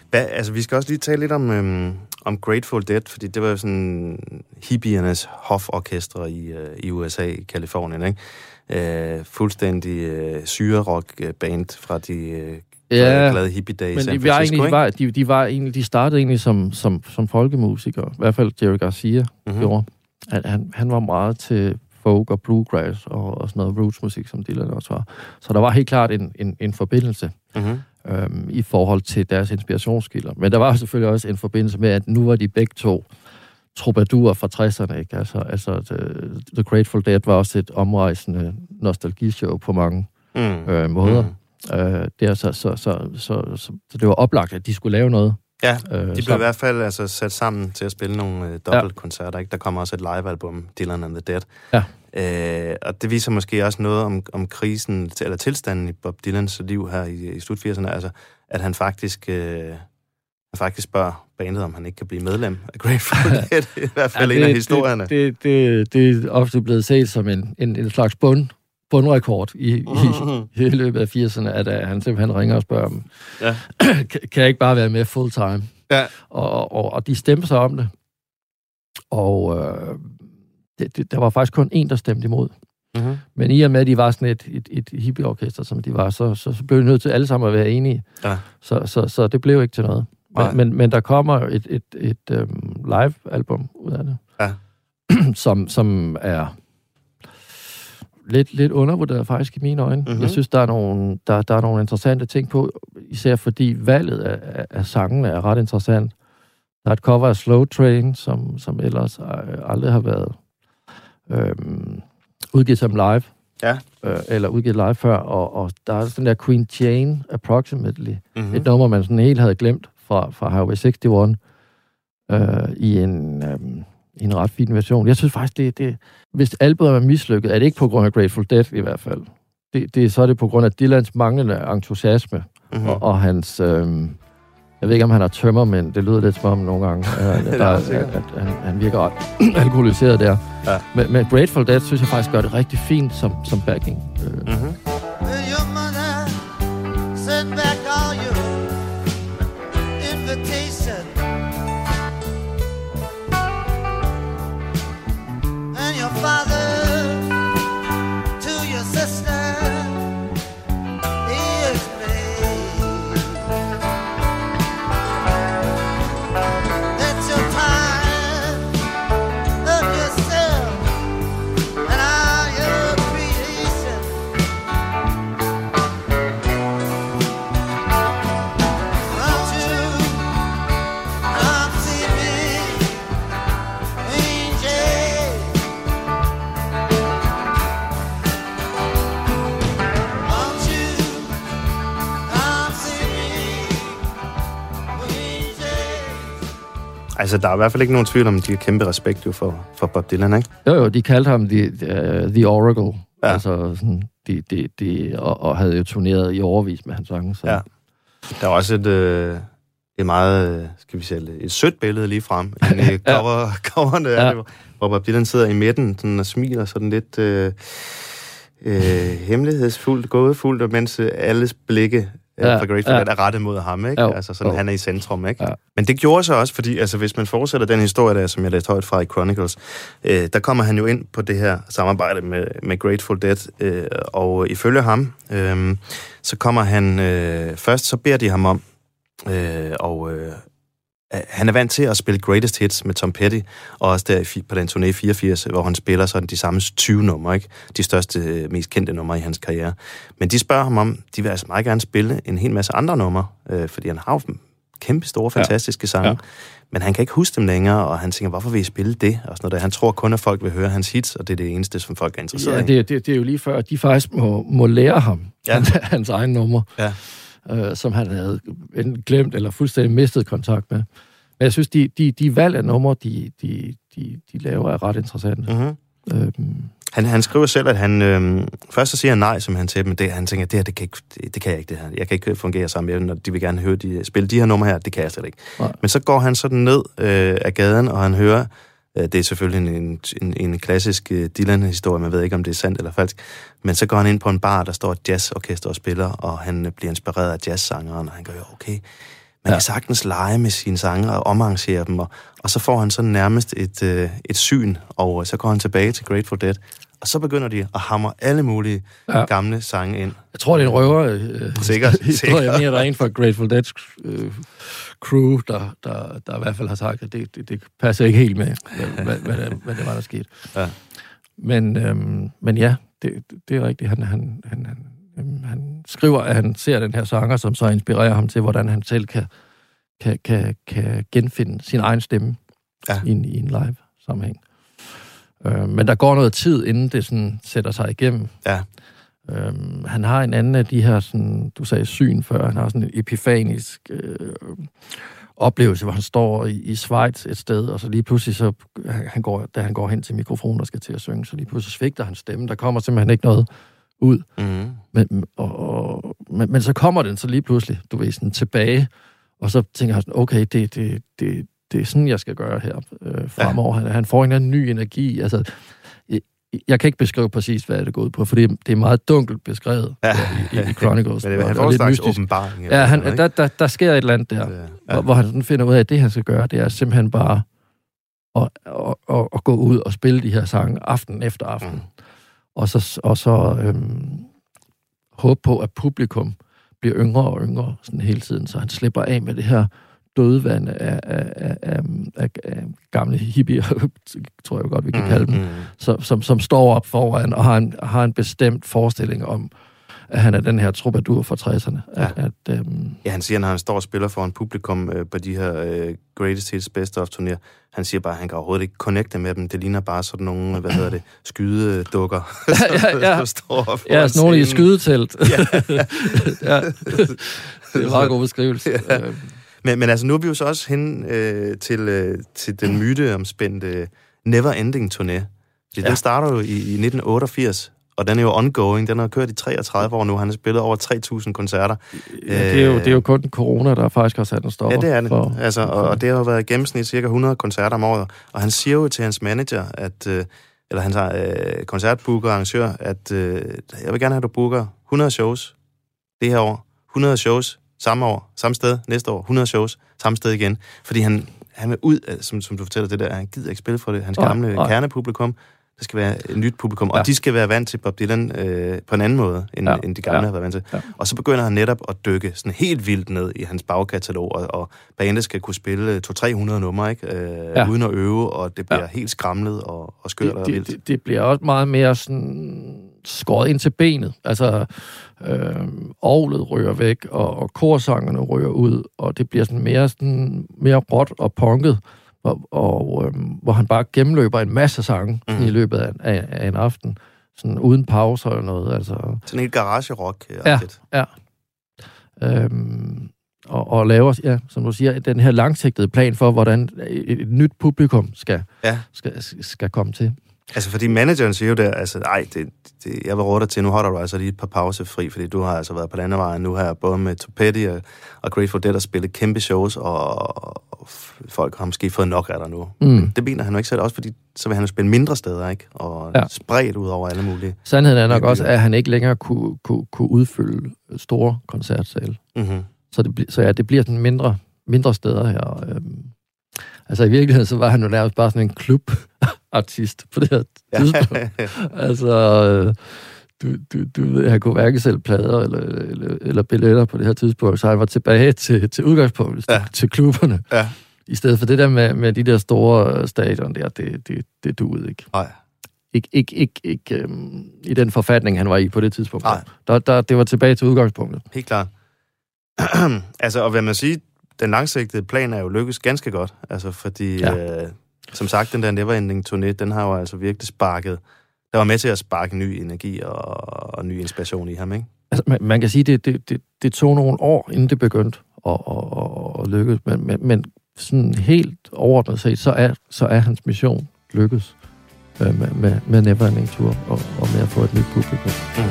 Hvad, altså, vi skal også lige tale lidt om, øhm, om Grateful Dead, fordi det var jo sådan hippiernes hoforkestre i, øh, i USA, i Kalifornien, ikke? Øh, fuldstændig øh, syrerock-band fra de øh, Ja, glade hippie-dage i Men San de var, Francisco, egentlig, de, ikke? var, de, de, var egentlig, de startede egentlig som, som, som folkemusikere. I hvert fald Jerry Garcia Mhm. mm. gjorde. Han, han, han var meget til folk og bluegrass og, og sådan noget rootsmusik, som Dylan også var. Så der var helt klart en, en, en forbindelse Mhm. øhm, i forhold til deres inspirationskilder. Men der var selvfølgelig også en forbindelse med, at nu var de begge to troubadurer fra 60'erne. Ikke? Altså, altså the, the Grateful Dead var også et omrejsende nostalgishow på mange Mm. øh, måder. Mm. Øh, det er så, så, så, så, så, så det var oplagt, at de skulle lave noget. Ja, Øh, de blev i sammen. hvert fald altså, sat sammen til at spille nogle øh, dobbeltkoncerter. Ikke? Der kommer også et livealbum, Dylan and the Dead. Ja. Øh, og det viser måske også noget om, om krisen, eller tilstanden i Bob Dylans liv her i, i slut 80'erne. Altså, at han faktisk, øh, faktisk spørger bandet, om han ikke kan blive medlem af Grateful Dead. I hvert fald ja, en af historierne. Det, det, det, det er ofte blevet set som en, en, en slags bund, bundrekord i, i, i løbet af 80'erne, at uh, han simpelthen ringer og spørger dem, Ja. kan, kan jeg ikke bare være med full time? Ja. Og, og, og de stemte sig om det. Og øh, det, det, der var faktisk kun en, der stemte imod. Mm-hmm. Men i og med, at de var sådan et, et, et hippieorkester, som de var, så, så, så blev de nødt til alle sammen at være enige. Ja. Så, så, så det blev ikke til noget. Men, men, men der kommer et, et, et um, live-album ud af det, Ja. som, som er lidt, lidt undervurderet faktisk i mine øjne. Mhm. Mm-hmm. Jeg synes, der er, nogle, der, der er nogle interessante ting på, især fordi valget af, af, sangene er ret interessant. Der er et cover af Slow Train, som, som ellers øh, aldrig har været øhm, udgivet som live. Ja. Øh, eller udgivet live før, og, og der er den der Queen Jane Approximately, Mm-hmm. et nummer, man sådan helt havde glemt fra, fra Highway 61, øh, i en, øh, i en ret fin version. Jeg synes faktisk, det, det hvis albumet er mislykket, er det ikke på grund af Grateful Dead i hvert fald. Det, det, så er det på grund af Dylans manglende entusiasme, Mm-hmm. mm. og, og hans... Øh, jeg ved ikke, om han har tømmer, men det lyder lidt som om nogle gange, øh, er der, at, at, han, han virker ret alkoholiseret der. Ja. Men, men Grateful Dead synes jeg faktisk gør det rigtig fint som, som backing. Øh, Mm-hmm. Altså, der er i hvert fald ikke nogen tvivl om, at de har kæmpe respekt jo for, for Bob Dylan, ikke? Jo, jo, de kaldte ham The, uh, the Oracle. Ja. Ja. Altså, sådan, de, de, de, og, og havde jo turneret i overvis med hans sange. Så. Ja. Der er også et, øh, et meget, øh, skal vi sige, et sødt billede lige frem. En øh, cover, coverne, ja. Ja. er det, hvor Bob Dylan sidder i midten sådan, og smiler sådan lidt øh, øh, hemmelighedsfuldt, gådefuldt, og mens øh, alles blikke ja. Fra Grateful ja. Dead er rettet mod ham, ikke? Jo, Altså sådan, jo. han er i centrum, ikke? Ja. Men det gjorde så også, fordi altså, hvis man fortsætter den historie der, som jeg læste højt fra i Chronicles, øh, der kommer han jo ind på det her samarbejde med, med Grateful Dead, øh, og ifølge ham, øh, så kommer han, øh, først så beder de ham om, øh, og øh, han er vant til at spille Greatest Hits med Tom Petty, og også der på den turné 84, hvor han spiller sådan de samme 20 numre, ikke? De største, øh, mest kendte numre i hans karriere. Men de spørger ham om, de vil altså meget gerne spille en hel masse andre numre, øh, fordi han har jo kæmpe store, fantastiske sange. Ja. Men han kan ikke huske dem længere, og han tænker, hvorfor vil I spille det? Og sådan noget der. Han tror kun, at folk vil høre hans hits, og det er det eneste, som folk er interesseret Ja, i. det, det, det er jo lige før, at de faktisk må, må lære ham Ja. ja. hans, hans egen nummer, Ja. Øh, som han havde enten glemt eller fuldstændig mistet kontakt med. Men jeg synes, de, de, de valg af numre, de, de, de, de laver, er ret interessante. Mm-hmm. Øhm, Han, han skriver selv, at han... Øhm, først så siger han nej, som han til men det, han tænker, det her, det kan, ikke, det, det kan jeg ikke, det her. Jeg kan ikke fungere sammen med dem, når de vil gerne høre, de, spille de her numre her, det kan jeg slet ikke. Nej. Men så går han sådan ned øh, af gaden, og han hører, øh, det er selvfølgelig en, en, en klassisk øh, Dylan-historie, man ved ikke, om det er sandt eller falsk, men så går han ind på en bar, der står et jazzorkester og spiller, og han øh, bliver inspireret af jazzsangeren, og han gør, okay, man ja. Kan sagtens lege med sine sange og omarrangere dem, og, og så får han sådan nærmest et, øh, et syn, og så går han tilbage til Grateful Dead, og så begynder de at hamre alle mulige ja. Gamle sange ind. jeg tror, det er en røver. Øh, Sikkert, historie. sikkert. Jeg mener, der er en fra Grateful Dead øh, crew, der, der, der i hvert fald har sagt, at det, det, det passer ikke helt med, hvad, hvad, hvad, det, hvad det var, der skete. Ja. Men, øhm, men ja, det, det er rigtigt. Han, han, han, han, øhm, han skriver, at han ser den her sanger, som så inspirerer ham til, hvordan han selv kan, kan, kan, kan genfinde sin egen stemme Ja. ja. i, en, i en live sammenhæng. Øh, men der går noget tid, inden det sådan sætter sig igennem. Ja. Øhm, han har en anden af de her, sådan, du sagde syn før, han har sådan en epifanisk øh, oplevelse, hvor han står i, i Schweiz et sted, og så lige pludselig, så, han går, da han går hen til mikrofonen og skal til at synge, så lige pludselig svigter han stemme. Der kommer simpelthen ikke noget ud. Mm-hmm. Men, og, og, men, men så kommer den så lige pludselig, du ved, sådan tilbage, og så tænker han sådan, okay, det, det, det, det er sådan, jeg skal gøre her øh, fremover. Ja. Han, han får en eller anden ny energi. Altså, jeg, jeg kan ikke beskrive præcis, hvad det går ud på, for det, det er meget dunkelt beskrevet Ja. ja. i, i Chronicles. Men det, han får en slags mystisk. åbenbaring. Ja, han, noget, der, der, der sker et eller andet der, ja. ja. hvor, hvor han sådan finder ud af, at det, han skal gøre, det er simpelthen bare at, at, at, at gå ud og spille de her sange aften efter aften. Mm. Og så, og så øhm, håbe på, at publikum bliver yngre og yngre sådan hele tiden, så han slipper af med det her dødvand af, af, af, af, af, gamle hippier, tror jeg godt, vi kan mm, kalde dem, Mm. som, som, som står op foran og har en, har en bestemt forestilling om, at han er den her troubadour fra 60'erne. At, Ja. at, øhm, Ja, han siger, når han står og spiller for en publikum øh, på de her øh, Greatest Hits Best of turnéer, han siger bare, at han kan overhovedet ikke connecte med dem. Det ligner bare sådan nogle, hvad hedder det, skydedukker, Ja, ja, ja. som står op ja, sådan nogle i skydetelt. ja. Det er en meget god beskrivelse. Ja. Men, men altså, nu er vi jo så også hen øh, til, øh, til den myteomspændte Never Ending Turné. Ja. Ja. Den starter jo i, i 1988, og den er jo ongoing. Den har kørt i 33 år nu. Han har spillet over 3.000 koncerter. Ja, det, er jo, det er jo kun corona, der faktisk har sat en stopper. Ja, det er det. For, altså, og, og det har jo været i gennemsnit cirka 100 koncerter om året. Og han siger jo til hans manager, at, øh, eller hans øh, koncertbooker og arrangør, at øh, jeg vil gerne have, at du booker 100 shows det her år. 100 shows samme år, samme sted næste år. 100 shows samme sted igen. Fordi han, han vil ud, af, som, som du fortæller det der, han gider ikke spille for det. Hans gamle nej. kernepublikum, det skal være et nyt publikum, og Ja. de skal være vant til Bob Dylan øh, på en anden måde, end, ja. End de gamle Ja. har været vant til. Ja. Og så begynder han netop at dykke sådan helt vildt ned i hans bagkatalog, og, og bandet skal kunne spille 200-300 numre, ikke? Øh, ja. Uden at øve, og det bliver ja. Helt skramlet og, og skørt og vildt. det, det bliver også meget mere sådan skåret ind til benet. Altså, øh, ovlet rører væk, og, og korsangerne rører ud, og det bliver sådan mere, sådan, mere råt og punket, og, og øh, hvor han bare gennemløber en masse sange mm. i løbet af, af, af en aften, sådan uden pauser eller noget. Altså, Sådan helt garage-rock Ja. Øhm, og, og laver, ja, som du siger, den her langsigtede plan for, hvordan et, et nyt publikum skal, Ja. skal, skal komme til. Altså, fordi manageren siger jo der, altså, ej, det, det, jeg vil råde dig til, nu holder du altså lige et par pause fri, fordi du har altså været på landevejen nu her, både med Tom Petty og, og Grateful Dead, og spillet kæmpe shows, og, og folk har måske fået nok af dig nu. Mm. Men det mener han jo ikke selv, også fordi så vil han jo spille mindre steder, ikke? Og ja. Spredt ud over alle mulige. Sandheden er nok også, at han ikke længere kunne, kunne, kunne udfylde store koncertsale. Mm-hmm. Så, det, så ja, det bliver sådan mindre, mindre steder her. Øhm, altså i virkeligheden, så var han jo nærmest bare sådan en klubartist på det her tidspunkt. altså, øh, du, du, du ved, han kunne hverken sælge plader eller, eller, eller billetter på det her tidspunkt, så han var tilbage til, til udgangspunktet, Ja. til, til klubberne. ja. I stedet for det der med, med de der store stadion der, det, det, det duede ikke. Nej. Ikke, ikke, ikke, ikke øhm, i den forfatning, han var i på det tidspunkt. Nej. Der, der, det var tilbage til udgangspunktet. Helt klart. altså, og hvad man siger, den langsigtede plan er jo lykkes ganske godt. Altså, fordi, ja. øh, som sagt, den der Neverending turné, den har jo altså virkelig sparket, der var med til at sparke ny energi og, og ny inspiration i ham, ikke? Altså, man, man kan sige, det, det, det, det tog nogle år, inden det begyndte at, at, at, at lykkes, men, men, men sådan helt overordnet set, så er, så er hans mission lykkes øh, med, med, med Neverending Tour og, og med at få et nyt publikum. Mm.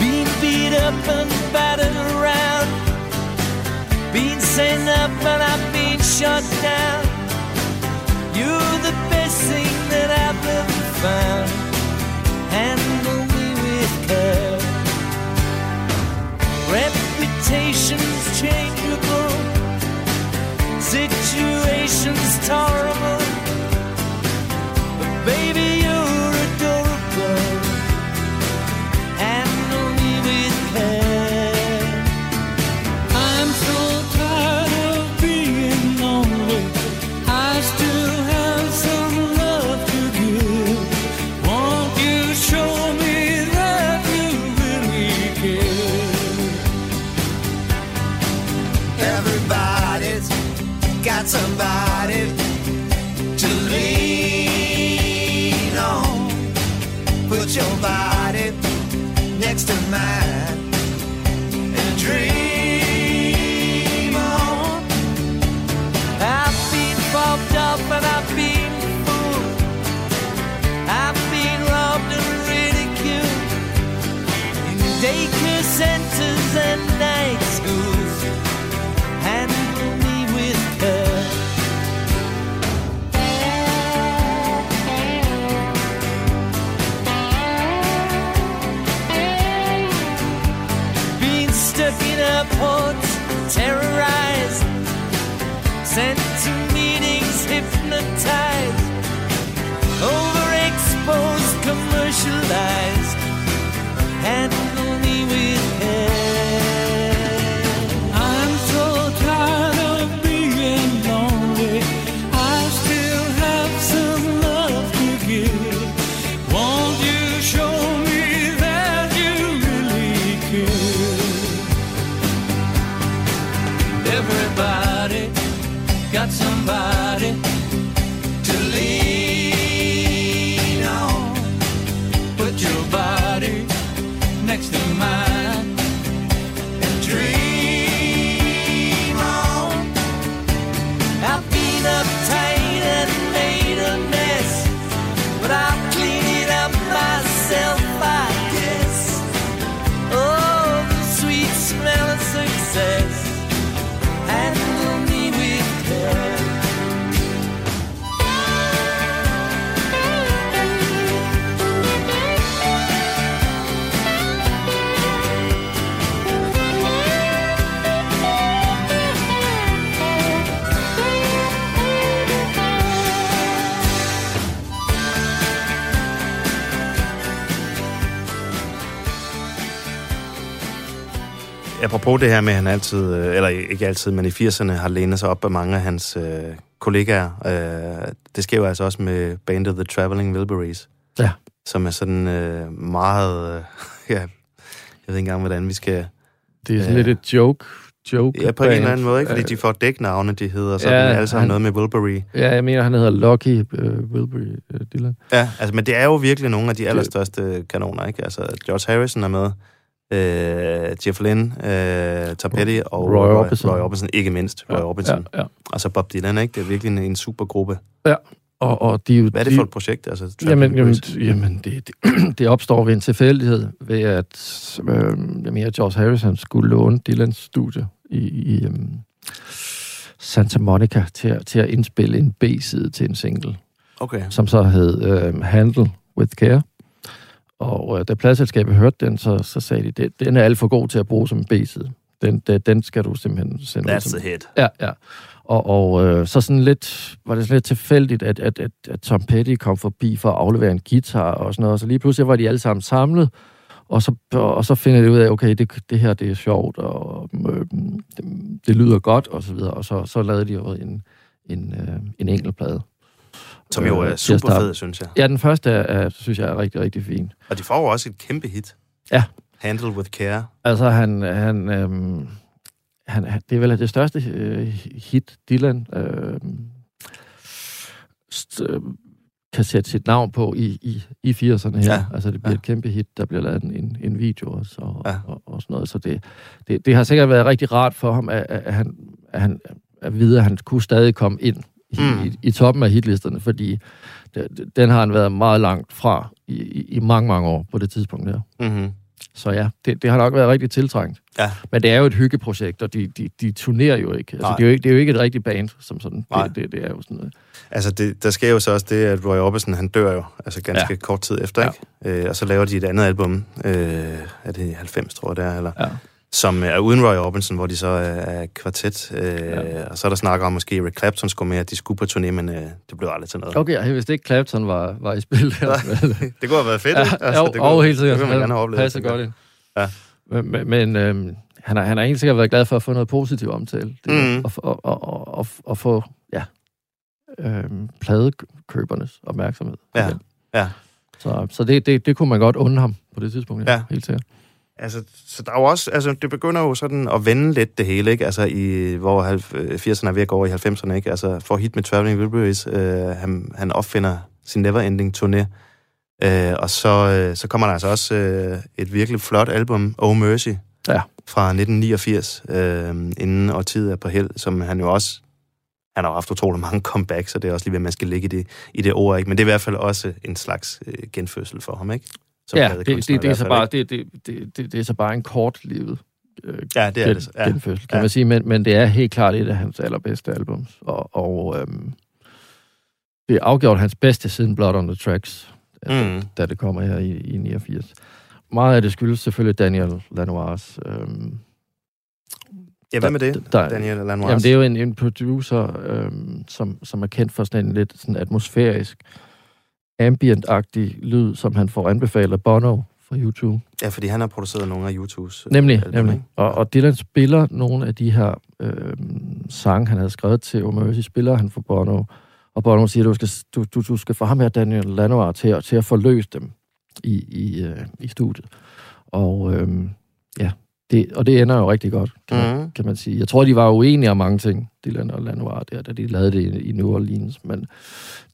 Being beat up and battered around. Being sent up and I've been shut down. You're the best thing that I've ever found. Handle me with care. Reputations changeable. Situations tolerable. But baby, commercialized. Handle Apropos det her med, at han altid, øh, eller ikke altid, men i 80'erne har lænet sig op af mange af hans øh, kollegaer. Øh, det sker jo altså også med bandet The Traveling Wilburys, Ja. som er sådan øh, meget... Øh, ja, jeg ved ikke engang, hvordan vi skal... Det er sådan Ja. lidt et joke. joke Ja, på en eller anden måde, ikke? Fordi Øh, de får dæknavne, de hedder sådan, Ja, alle sammen noget med Wilbury. Ja, jeg mener, han hedder Lucky uh, Wilbury uh, Dylan. Ja, altså, men det er jo virkelig nogle af de allerstørste kanoner, ikke? Altså, George Harrison er med, øh, Jeff Lynne, øh, Tom Petty og Roy Orbison. Roy Orbison, ikke mindst Roy Orbison. Ja, ja. Og så Bob Dylan, ikke? Det er virkelig en, en supergruppe. Og, og de, Hvad er det de, for et projekt? Altså, Jamen, jamen, jamen det, det, det opstår ved en tilfældighed, ved at øh, jeg mener, George Harrison skulle låne Dylans studie i, i um, Santa Monica til, at- til at indspille en B-side til en single, Okay. som så hed øh, Handle with Care. Og øh, da pladselskabet hørte den, så, så sagde de, det, den er alt for god til at bruge som en B-side. Den, den, den skal du simpelthen sende ud That's som the hit. Ja, ja. Og, og øh, så sådan lidt, var det sådan lidt tilfældigt, at, at, at, at Tom Petty kom forbi for at aflevere en guitar og sådan noget. Og så lige pludselig var de alle sammen samlet, og så, og så finder de ud af, okay, det, det her det er sjovt, og øh, det, det lyder godt, og så videre. Og så, så lavede de jo en, en, øh, en enkelt plade. Som jo Øh, er super fed, synes jeg. Ja, den første er, synes jeg er rigtig, rigtig fin. Og de får jo også et kæmpe hit. Handle with care. Altså, han, han, øhm, han, han- det er vel det største øh, hit, Dylan øh, st- øh, kan sætte sit navn på i, i, i 80'erne her. Ja, Altså, det bliver ja. et kæmpe hit. Der bliver lavet en, en video også, og, Ja. ja. og, og sådan noget. Så det, det, det har sikkert været rigtig rart for ham, at, at, han, at, han, at vide, at han kunne stadig komme ind i, Mm. i, i toppen af hitlisterne, fordi den har han været meget langt fra i, i, i mange, mange år på det tidspunkt der. Mm-hmm. Så ja, det, det har nok været rigtig tiltrængt. Ja. Men det er jo et hyggeprojekt, og de, de, de turnerer jo ikke. Altså, Nej. det, er jo ikke det er jo ikke et rigtigt band som sådan. Nej. Det, det, det er jo sådan noget. Altså, det, der sker jo så også det, at Roy Orbison, han dør jo, altså ganske ja. Kort tid efter, Ja. ikke? Øh, og så laver de et andet album, øh, er det i 90, tror jeg det er, eller, Ja. Som er uden Roy Orbison, hvor de så er, kvartet, øh, Ja. og så er der snakker om, måske Eric Clapton skulle med, at de skulle på turné, men øh, det blev aldrig til noget. Okay, jeg vidste ikke, Clapton var, var i spil der. Det kunne have været fedt, ja, ikke? altså, jo, det og kunne, helt sikkert. Det kunne man gerne have oplevet. Passer godt ind. Ja. Men, men, øhm, han, har, han har helt sikkert været glad for at få noget positivt omtale. Det, Mhm. og, og, og, og, og, få ja, øhm, pladekøbernes opmærksomhed. Ja, ja. Så, så det, det, det kunne man godt undre ham på det tidspunkt. Ja, Ja. helt sikkert. Altså, så der er jo også, altså, det begynder jo sådan at vende lidt det hele, ikke? Altså, i, hvor halv- øh, 80'erne er ved at gå over i 90'erne, ikke? Altså, for hit med Traveling Wilburys, øh, han, han opfinder sin Neverending turné, øh, og så, øh, så kommer der altså også øh, et virkelig flot album, Oh Mercy, Ja. fra 1989, øh, inden årtiet er på held, som han jo også, han har haft utrolig mange comebacks, så det er også lige, hvad man skal ligge i det, i det ord, ikke? Men det er i hvert fald også en slags øh, genfødsel for ham, ikke? Som Ja, det, det, det, er så bare, det, det, det, det, det er så bare en kortlivet øh, Ja, det er gen, det. Ja. genfødsel, kan Ja. man sige. Men, men det er helt klart et af hans allerbedste albums. Og, og øhm, det er afgjort hans bedste siden Blood on the Tracks, altså, Mm. da det kommer her i, i 89. Meget af det skyldes selvfølgelig Daniel Lanois. Øhm, Ja, hvem er det? der, Daniel Lanois? Jamen, det er jo en, en producer, øhm, som, som er kendt for sådan en lidt sådan atmosfærisk, ambient-agtig lyd, som han får anbefalet af Bono fra YouTube. Ja, fordi han har produceret nogle af YouTubes. øh, Nemlig, album, nemlig. Og, og Dylan spiller nogle af de her øh, sange, han havde skrevet til O Mercy, spiller han for Bono. Og Bono siger, du skal, du, du, du skal få ham her, Daniel Lanois, til, at- til at forløse dem i, i, øh, i studiet. Og øh, ja, det, og det ender jo rigtig godt, kan, man, Mhm. kan man sige. Jeg tror, de var uenige om mange ting, Dylan og Lanois, der, da de lavede det i, i New Orleans. Men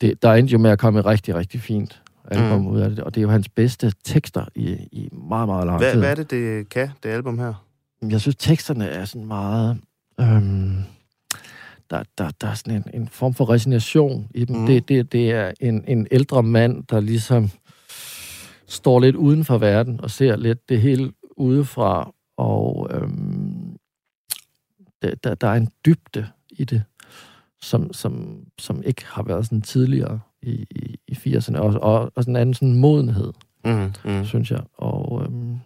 det, der endte jo med at komme et rigtig, rigtig fint album Mhm. ud af det. Og det er jo hans bedste tekster i, i meget, meget lang Hvad, tid. hvad er det, det kan, det album her? Jeg synes, teksterne er sådan meget... Øhm, der, der, der er sådan en, en form for resignation i dem. Mm. Det, det, det er en, en ældre mand, der ligesom står lidt uden for verden og ser lidt det hele udefra. Og øhm, der, der, er en dybde i det, som, som, som ikke har været sådan tidligere i, i, i 80'erne. Og, og, og sådan en anden sådan modenhed Mm, mm. synes jeg. Og øhm,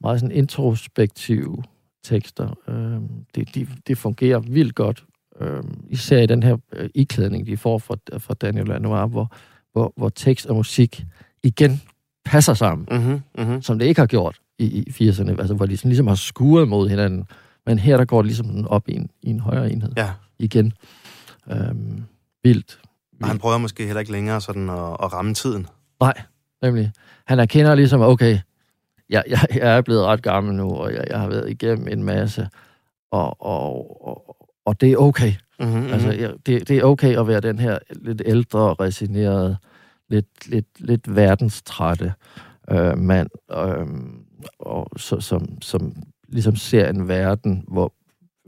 meget sådan introspektive tekster. Øhm, det, de, det fungerer vildt godt. Øhm, især i den her øh, iklædning, de får fra, fra Daniel Lanois, hvor, hvor, hvor tekst og musik igen passer sammen, Mm-hmm, mm-hmm. som det ikke har gjort i, i 80'erne, altså hvor de sådan ligesom har skuret mod hinanden. Men her der går det ligesom sådan op i en, i en højere enhed Ja, igen. Øhm, vildt. og han prøver måske heller ikke længere sådan at, at ramme tiden. Nej, nemlig. Han erkender ligesom, okay, jeg, jeg, jeg er blevet ret gammel nu, og jeg, jeg har været igennem en masse, og, og, og, og det er okay. Mm-hmm, Mm-hmm. Altså, jeg, det, det er okay at være den her lidt ældre, resigneret, lidt, lidt, lidt verdenstrætte øh, mand, øh, og, så, som, som ligesom ser en verden, hvor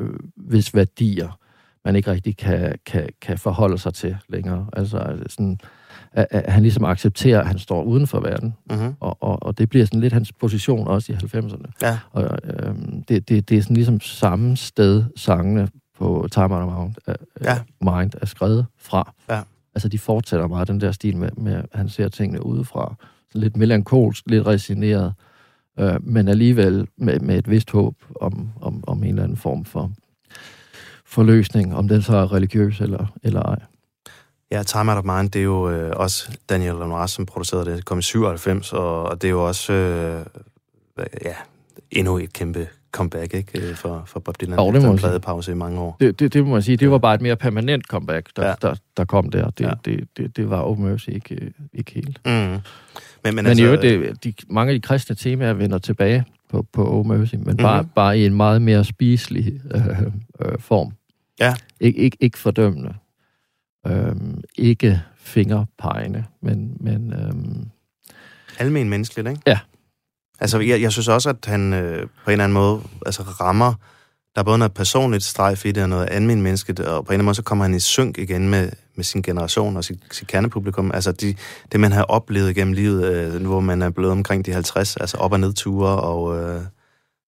øh, hvis værdier man ikke rigtig kan, kan, kan forholde sig til længere. Altså det sådan, at, at han ligesom accepterer, at han står uden for verden, mm-hmm. og, og, og det bliver sådan lidt hans position også i 90'erne. Ja. Og øhm, det, det, det er sådan ligesom samme sted, sangene på Time Out of Mind, er, Ja. Mind er skrevet fra. Ja. Altså, de fortsætter meget den der stil med, med at han ser tingene udefra. Sådan lidt melankolsk, lidt resigneret, øh, men alligevel med, med et vist håb om, om, om en eller anden form for forløsning, om den så er religiøs eller, eller ej. Ja, Time Out of Mind, det er jo øh, også Daniel Lanois, som producerede det. Kom i 97, og, og det er jo også øh, ja, endnu et kæmpe comeback, ikke? øh, For, for Bob Dylan. Jo, det må en pladepause i mange år. Det, det, det må man sige, det var bare et mere permanent comeback, der, Ja. der, der kom der. Det, Ja. ja. det, det, det var Open Mercy ikke, øh, ikke helt. Mm. Men, men, Men, altså, øvrigt, det, de, mange af de kristne temaer vender tilbage på, på Open Mercy, men bare, Mhm. bare i en meget mere spiselig øh, øh, form. Ja. Ik, ikke, ikke fordømmende. Øhm, ikke fingerpegende, men, men øhm, almen menneskeligt, ikke? Ja. Altså, jeg, jeg synes også, at han øh, på en eller anden måde altså, rammer... Der er både noget personligt strejf i det, og noget almen menneskeligt, og på en eller anden måde, så kommer han i synk igen med, med sin generation og sit, sit kernepublikum. Altså, de, det man har oplevet gennem livet, øh, hvor man er blevet omkring de 50, altså op- og nedture, og... Øh,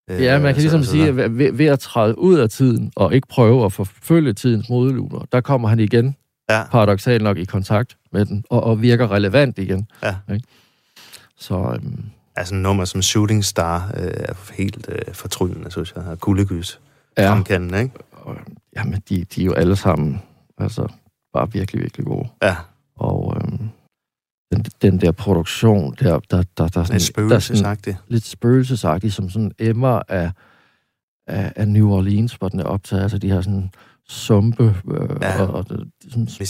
øh, Ja, man kan så- ligesom så sige, at ved, ved at træde ud af tiden, og ikke prøve at forfølge tidens modeluner, der kommer han igen, Ja, paradoxalt nok, i kontakt med den, og, og virker relevant igen. Ja. Ikke? Så øhm, altså nummer som Shooting Star øh, er helt øh, fortryllende, synes jeg. Kuldegys. ja, Fremkaldende, ikke? og, jamen, de, de er jo alle sammen altså, bare virkelig, virkelig gode. Ja, Og øhm, den, den der produktion, der, der, der, der, det er sådan, der sådan lidt spøgelsesagtigt, som sådan emmer af, af, af New Orleans, hvor den er optaget. Altså de her sådan sumpe øh, Ja. og, og sådan spø-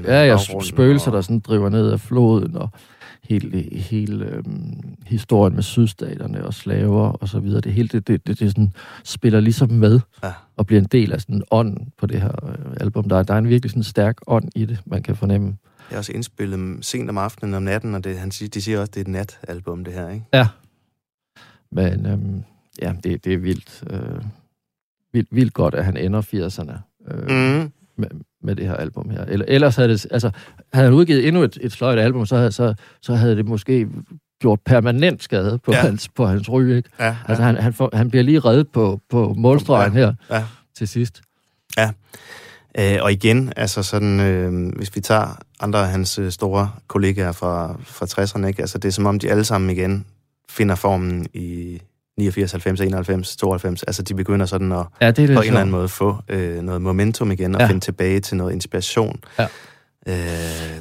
spø- Ja, ja, spøgelser, og- der sådan driver ned af floden, og hele, hele øhm, historien med sydstaterne og slaver og så videre. Det hele, det, det, det, det sådan, spiller ligesom med Ja. og bliver en del af sådan ånden på det her øh, album. Der, er- der er en virkelig sådan stærk ånd i det, man kan fornemme. Det er også indspillet sent om aftenen om natten, og det, han siger, de siger også, det er et natalbum, det her, ikke? Men øhm, ja, det, det er vildt, øh, vildt, vildt godt, at han ender 80'erne øh. Mm. med, med det her album her. Eller, ellers havde det, altså, havde han udgivet endnu et, et sløjt album, så havde, så, så havde det måske gjort permanent skade på, Ja. ja. hans, på hans ryg, ikke? Ja, ja. Altså, han, han, får, han bliver lige reddet på, på målstregen Ja. her Ja. til sidst. Øh, og igen, altså sådan, øh, hvis vi tager andre af hans øh, store kollegaer fra, fra 60'erne, ikke? Altså, det er som om, de alle sammen igen finder formen i 89, 90, 91, 92. Altså, de begynder sådan at Ja, det er på en eller anden måde få øh, noget momentum igen, og Ja. finde tilbage til noget inspiration. Ja. Øh,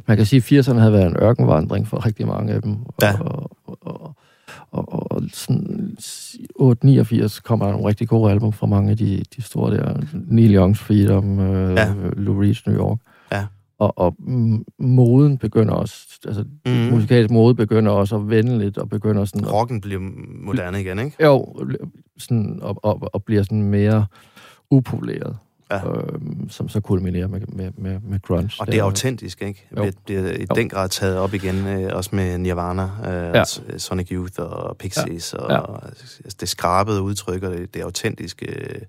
Man kan sige, at 80'erne havde været en ørkenvandring for rigtig mange af dem. Ja. Og, og, og, og, og sådan 8-89 kommer der nogle rigtig gode album fra mange af de, de store der. Neil Young's Freedom, øh, Ja. Lou Reed's New York. Ja. Og, og moden begynder også, altså mm. musikalsk mode begynder også at vende lidt, og begynder sådan... rocken bliver moderne igen, ikke? Jo, sådan, og, og, og bliver sådan mere upoleret. Ja. Øhm, som så kulminerer med, med, med, med grunge. Og det er autentisk, ikke? Jo. Det bliver i Jo. den grad taget op igen, øh, også med Nirvana, øh, Ja. ja. Sonic Youth og Pixies, ja. og Ja. ja. altså, det skrabede udtryk, og det, det autentiske. Øh,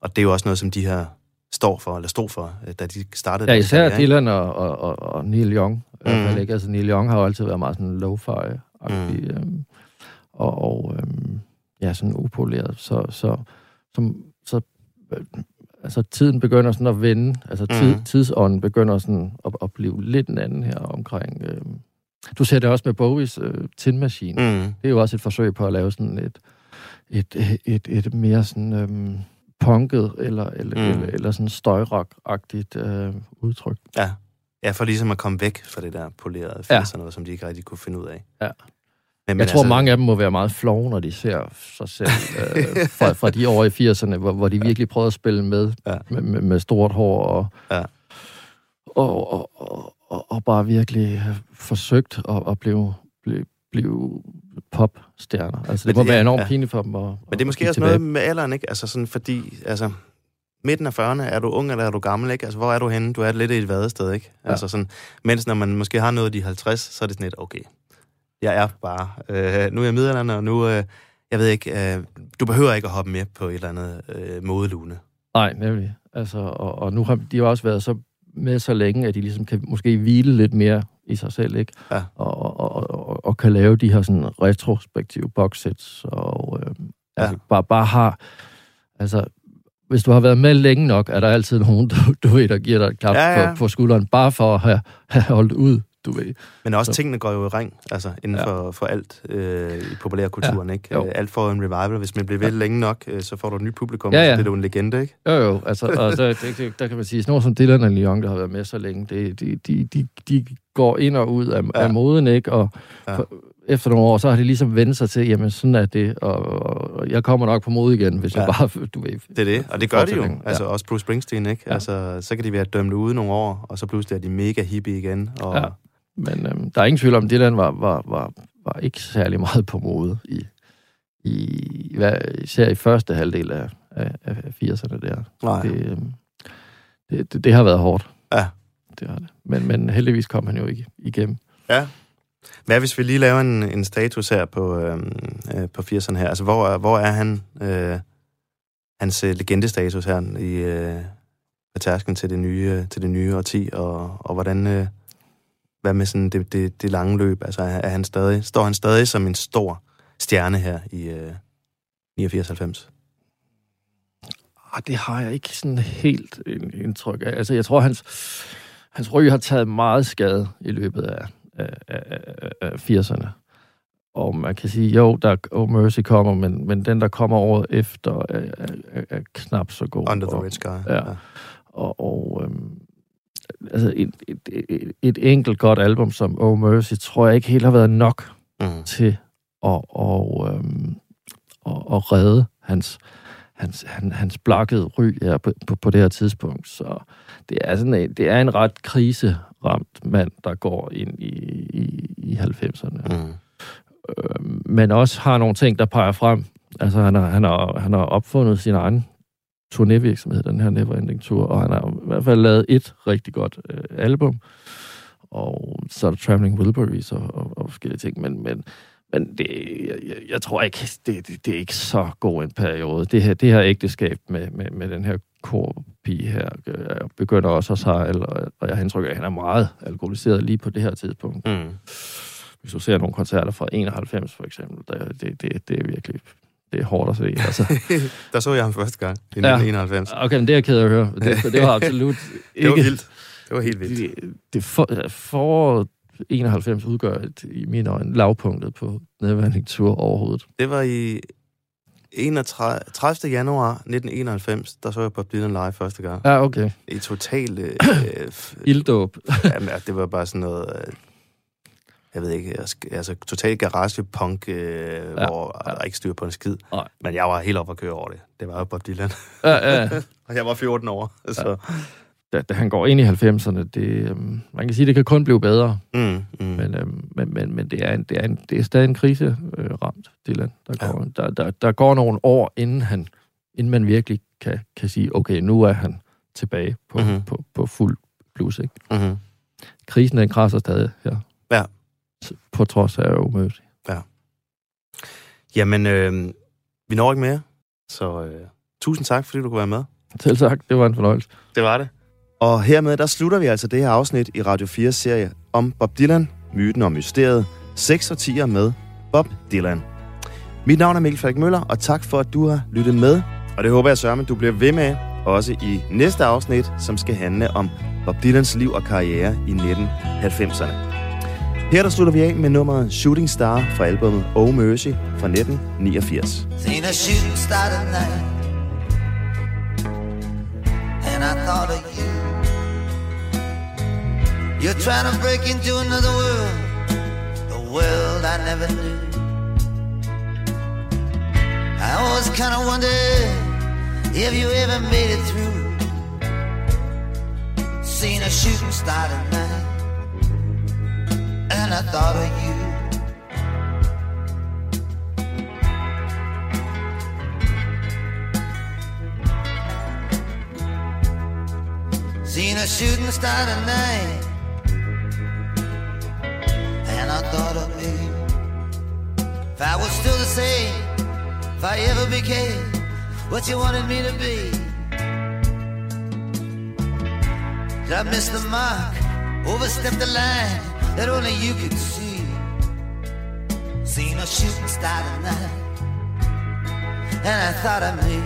og det er jo også noget, som de her står for, eller stod for, øh, da de startede. Ja, især ikke? Dylan og, og, og, og Neil Young. Mm. Mhm. Ikke? Altså, Neil Young har jo altid været meget sådan lo-fi-agtig. Mm. Øhm, og og øhm, ja, sådan upoleret. Så, så, som, så øh, altså, tiden begynder sådan at vende. Altså, tid, Mhm. tidsånden begynder sådan at, at blive lidt en anden her omkring... Øhm. Du ser det også med Bowies øh, Tin Machine. Mm. Mm. Det er jo også et forsøg på at lave sådan et, et, et, et, et mere sådan... Øhm, punket eller, eller, Mm. eller, eller sådan støjrock-agtigt øh, udtryk. Ja. ja, for ligesom at komme væk fra det der polerede Ja. 80'erne, noget, som de ikke rigtig kunne finde ud af. Ja. Men, Jeg tror, altså, mange af dem må være meget flove, når de ser sig selv øh, fra, fra de år i 80'erne, hvor, hvor de virkelig prøvede at spille med, Ja. med, med, med stort hår og, Ja. og, og, og, og, bare virkelig forsøgt at, at blive, blive, blive popstjerner. Altså, det Men må det- være enormt ja. pinligt for dem at Men det er måske også tilbage. noget med alderen, ikke? Altså sådan, fordi, altså, midten af 40'erne, er du ung eller er du gammel, ikke? Altså, hvor er du henne? Du er lidt i et vadested, ikke? Ja. Altså sådan, mens når man måske har nået de 50, så er det sådan lidt, okay, jeg er bare, øh, nu er jeg middelalderen, og nu, øh, jeg ved ikke, øh, du behøver ikke at hoppe med på et eller andet øh, modelune. Nej, nemlig. Altså, og, og nu har de jo også været så med så længe, at de ligesom kan måske hvile lidt mere i sig selv, ikke? Ja. Og, og, og, og, kan lave de her sådan retrospektive boxsets, og øh, Ja. altså, bare, bare har... Altså, hvis du har været med længe nok, er der altid nogen, du, du ved, der giver dig et klap Ja, ja. På, på skulderen, bare for at have, have holdt ud, du ved. Men også Så- tingene går jo i ring, altså inden Ja. for, for alt øh, i populærkulturen, ja. ikke? Jo. Øh, Alt får en revival. Hvis man bliver ved længe nok, øh, så får du et nyt publikum, Ja, ja, ja. ja. så bliver du en legende, ikke? Jo, jo, altså, og så, det, det, der kan man sige, sådan som Dylan og Leon, der har været med så længe, det, de, de, de, de går ind og ud af, Ja. ja. af moden, ikke? Og Ja. for, efter nogle år, så har det ligesom vendt sig til, jamen sådan er det, og, og jeg kommer nok på mod igen, hvis ja. Ja. jeg bare, du ved... Det er det, og det gør de jo. fortsætning. Altså også Bruce Springsteen, ikke? Ja. Altså, så kan de være dømt ude nogle år, og så pludselig er de mega hippie igen. Og, Ja. Men øhm, der er ingen tvivl om, at Dylan var, var, var, var ikke særlig meget på mode i, i hvad, især i første halvdel af, af, af 80'erne der. Nej. Det, øhm, det, det, det har været hårdt. Ja. Det har det. Men, men heldigvis kom han jo ikke igennem. Ja. Hvad hvis vi lige laver en, en status her på, øhm, øh, på 80'erne her? Altså, hvor, er- hvor er han, øh, hans øh, legendestatus her i øh, på tærsken til det nye, til det nye årti, og, og hvordan, øh, hvad med sådan det, det, det lange løb? Altså, er han stadig, står han stadig som en stor stjerne her i øh, 89-90? Ah, det har jeg ikke sådan helt indtryk af. Altså, jeg tror, hans, hans ryg har taget meget skade i løbet af, af, af, af- af 80'erne. Og man kan sige, jo, der oh Mercy kommer, men, men den, der kommer året efter, er, er, er, knap så god. Under the og, Red Sky. Ja. Og, og øhm, altså et, et, et, et enkelt godt album som Oh Mercy, tror jeg ikke helt har været nok Mm. til at, og, øhm, at, at redde hans, hans, han, hans blakkede ry her på, på, på det her tidspunkt. Så det er, sådan en, det er en ret kriseramt mand, der går ind i, i, i 90'erne. Mm. Øhm, men også har nogle ting, der peger frem. Altså, han har, han har, han har opfundet sin egen turnévirksomhed, den her Neverending Tour, og han har i hvert fald lavet et rigtig godt øh, album, og så er der Traveling Wilburys og, og, og forskellige ting, men, men, men det, jeg, jeg, jeg tror ikke, det, det, det er ikke så god en periode. Det her, det her ægteskab med, med, med den her korpige her, øh, begynder også at sejle, og, og jeg har indtryk af, at han er meget alkoholiseret lige på det her tidspunkt. Mm. Hvis du ser nogle koncerter fra 91 for eksempel, der, det, det, det er virkelig det er hårdt at se. Altså. Der så jeg ham første gang i Ja. 1991. Okay, men det er jeg ked af at høre. Det, det var absolut Det var ikke... vildt. Det var helt vildt. Det, det for, for 91 udgør et, i mine øjne lavpunktet på Neverending Tour overhovedet. Det var i 31, 30. januar 1991, der så jeg Bob Dylan live første gang. Ja, okay. I total... Øh, Ilddåb. jamen, det var bare sådan noget... Øh, jeg ved ikke, altså total garage-punk, øh, ja, hvor ja. der ikke styr på en skid. Nej. Men jeg var helt oppe at køre over det. Det var jo Bob Dylan. ja, ja. Og jeg var 14 år. Så. Da, da han går ind i 90'erne, det, øhm, man kan sige, det kan kun blive bedre. Mm, mm. Men, øhm, men, men, men det, er en, det, er en, det er stadig en krise øh, ramt, Dylan. Der går, ja. der, der, der går nogle år, inden, han, inden man virkelig kan, kan sige, okay, nu er han tilbage på, Mhm. mm-hmm. på, på fuld blues. Ikke? Mm-hmm. Krisen, den krasser stadig her. Ja. På trods af umødt. Jamen, øh, vi når ikke mere. Så øh, tusind tak, fordi du kunne være med. Selv sagt, det var en fornøjelse. Det var det. Og hermed, der slutter vi altså det her afsnit i Radio 4 serie om Bob Dylan, myten og mysteriet, 6 og 10'er med Bob Dylan. Mit navn er Mikkel Falk Møller, og tak for, at du har lyttet med. Og det håber jeg sørger, at du bliver ved med, også i næste afsnit, som skal handle om Bob Dylans liv og karriere i 1990'erne. Her der slutter vi af med nummeret Shooting Star fra albumet Oh Mercy fra 1989. Seen a shooting star tonight, and I thought of you. You're trying to break into another world, The world I never knew. I always kind of wondered if you ever made it through. Seen a shooting star tonight, and I thought of you. Seen a shooting star tonight, and I thought of me. If I was still the same, if I ever became what you wanted me to be, did I miss the mark, overstep the line that only you could see? Seen a shooting star tonight, and I thought of me.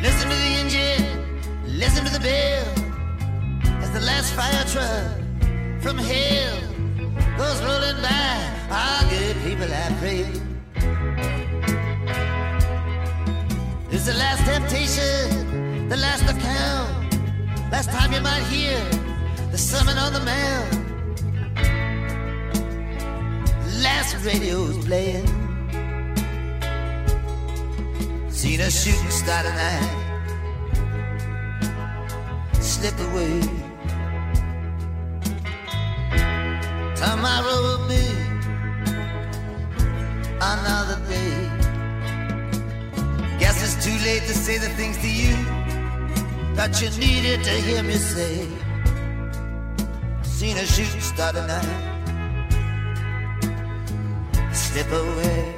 Listen to the engine, listen to the bell as the last fire truck from hell goes rolling by. Our good people, I pray. It's the last temptation, the last account. Last time you might hear the sermon on the mount. last radio's playing. Seen a shooting star tonight slip away. Tomorrow will be another day. Guess it's too late to say the things to you that you needed to hear me say. Seen a shooting star tonight slip away.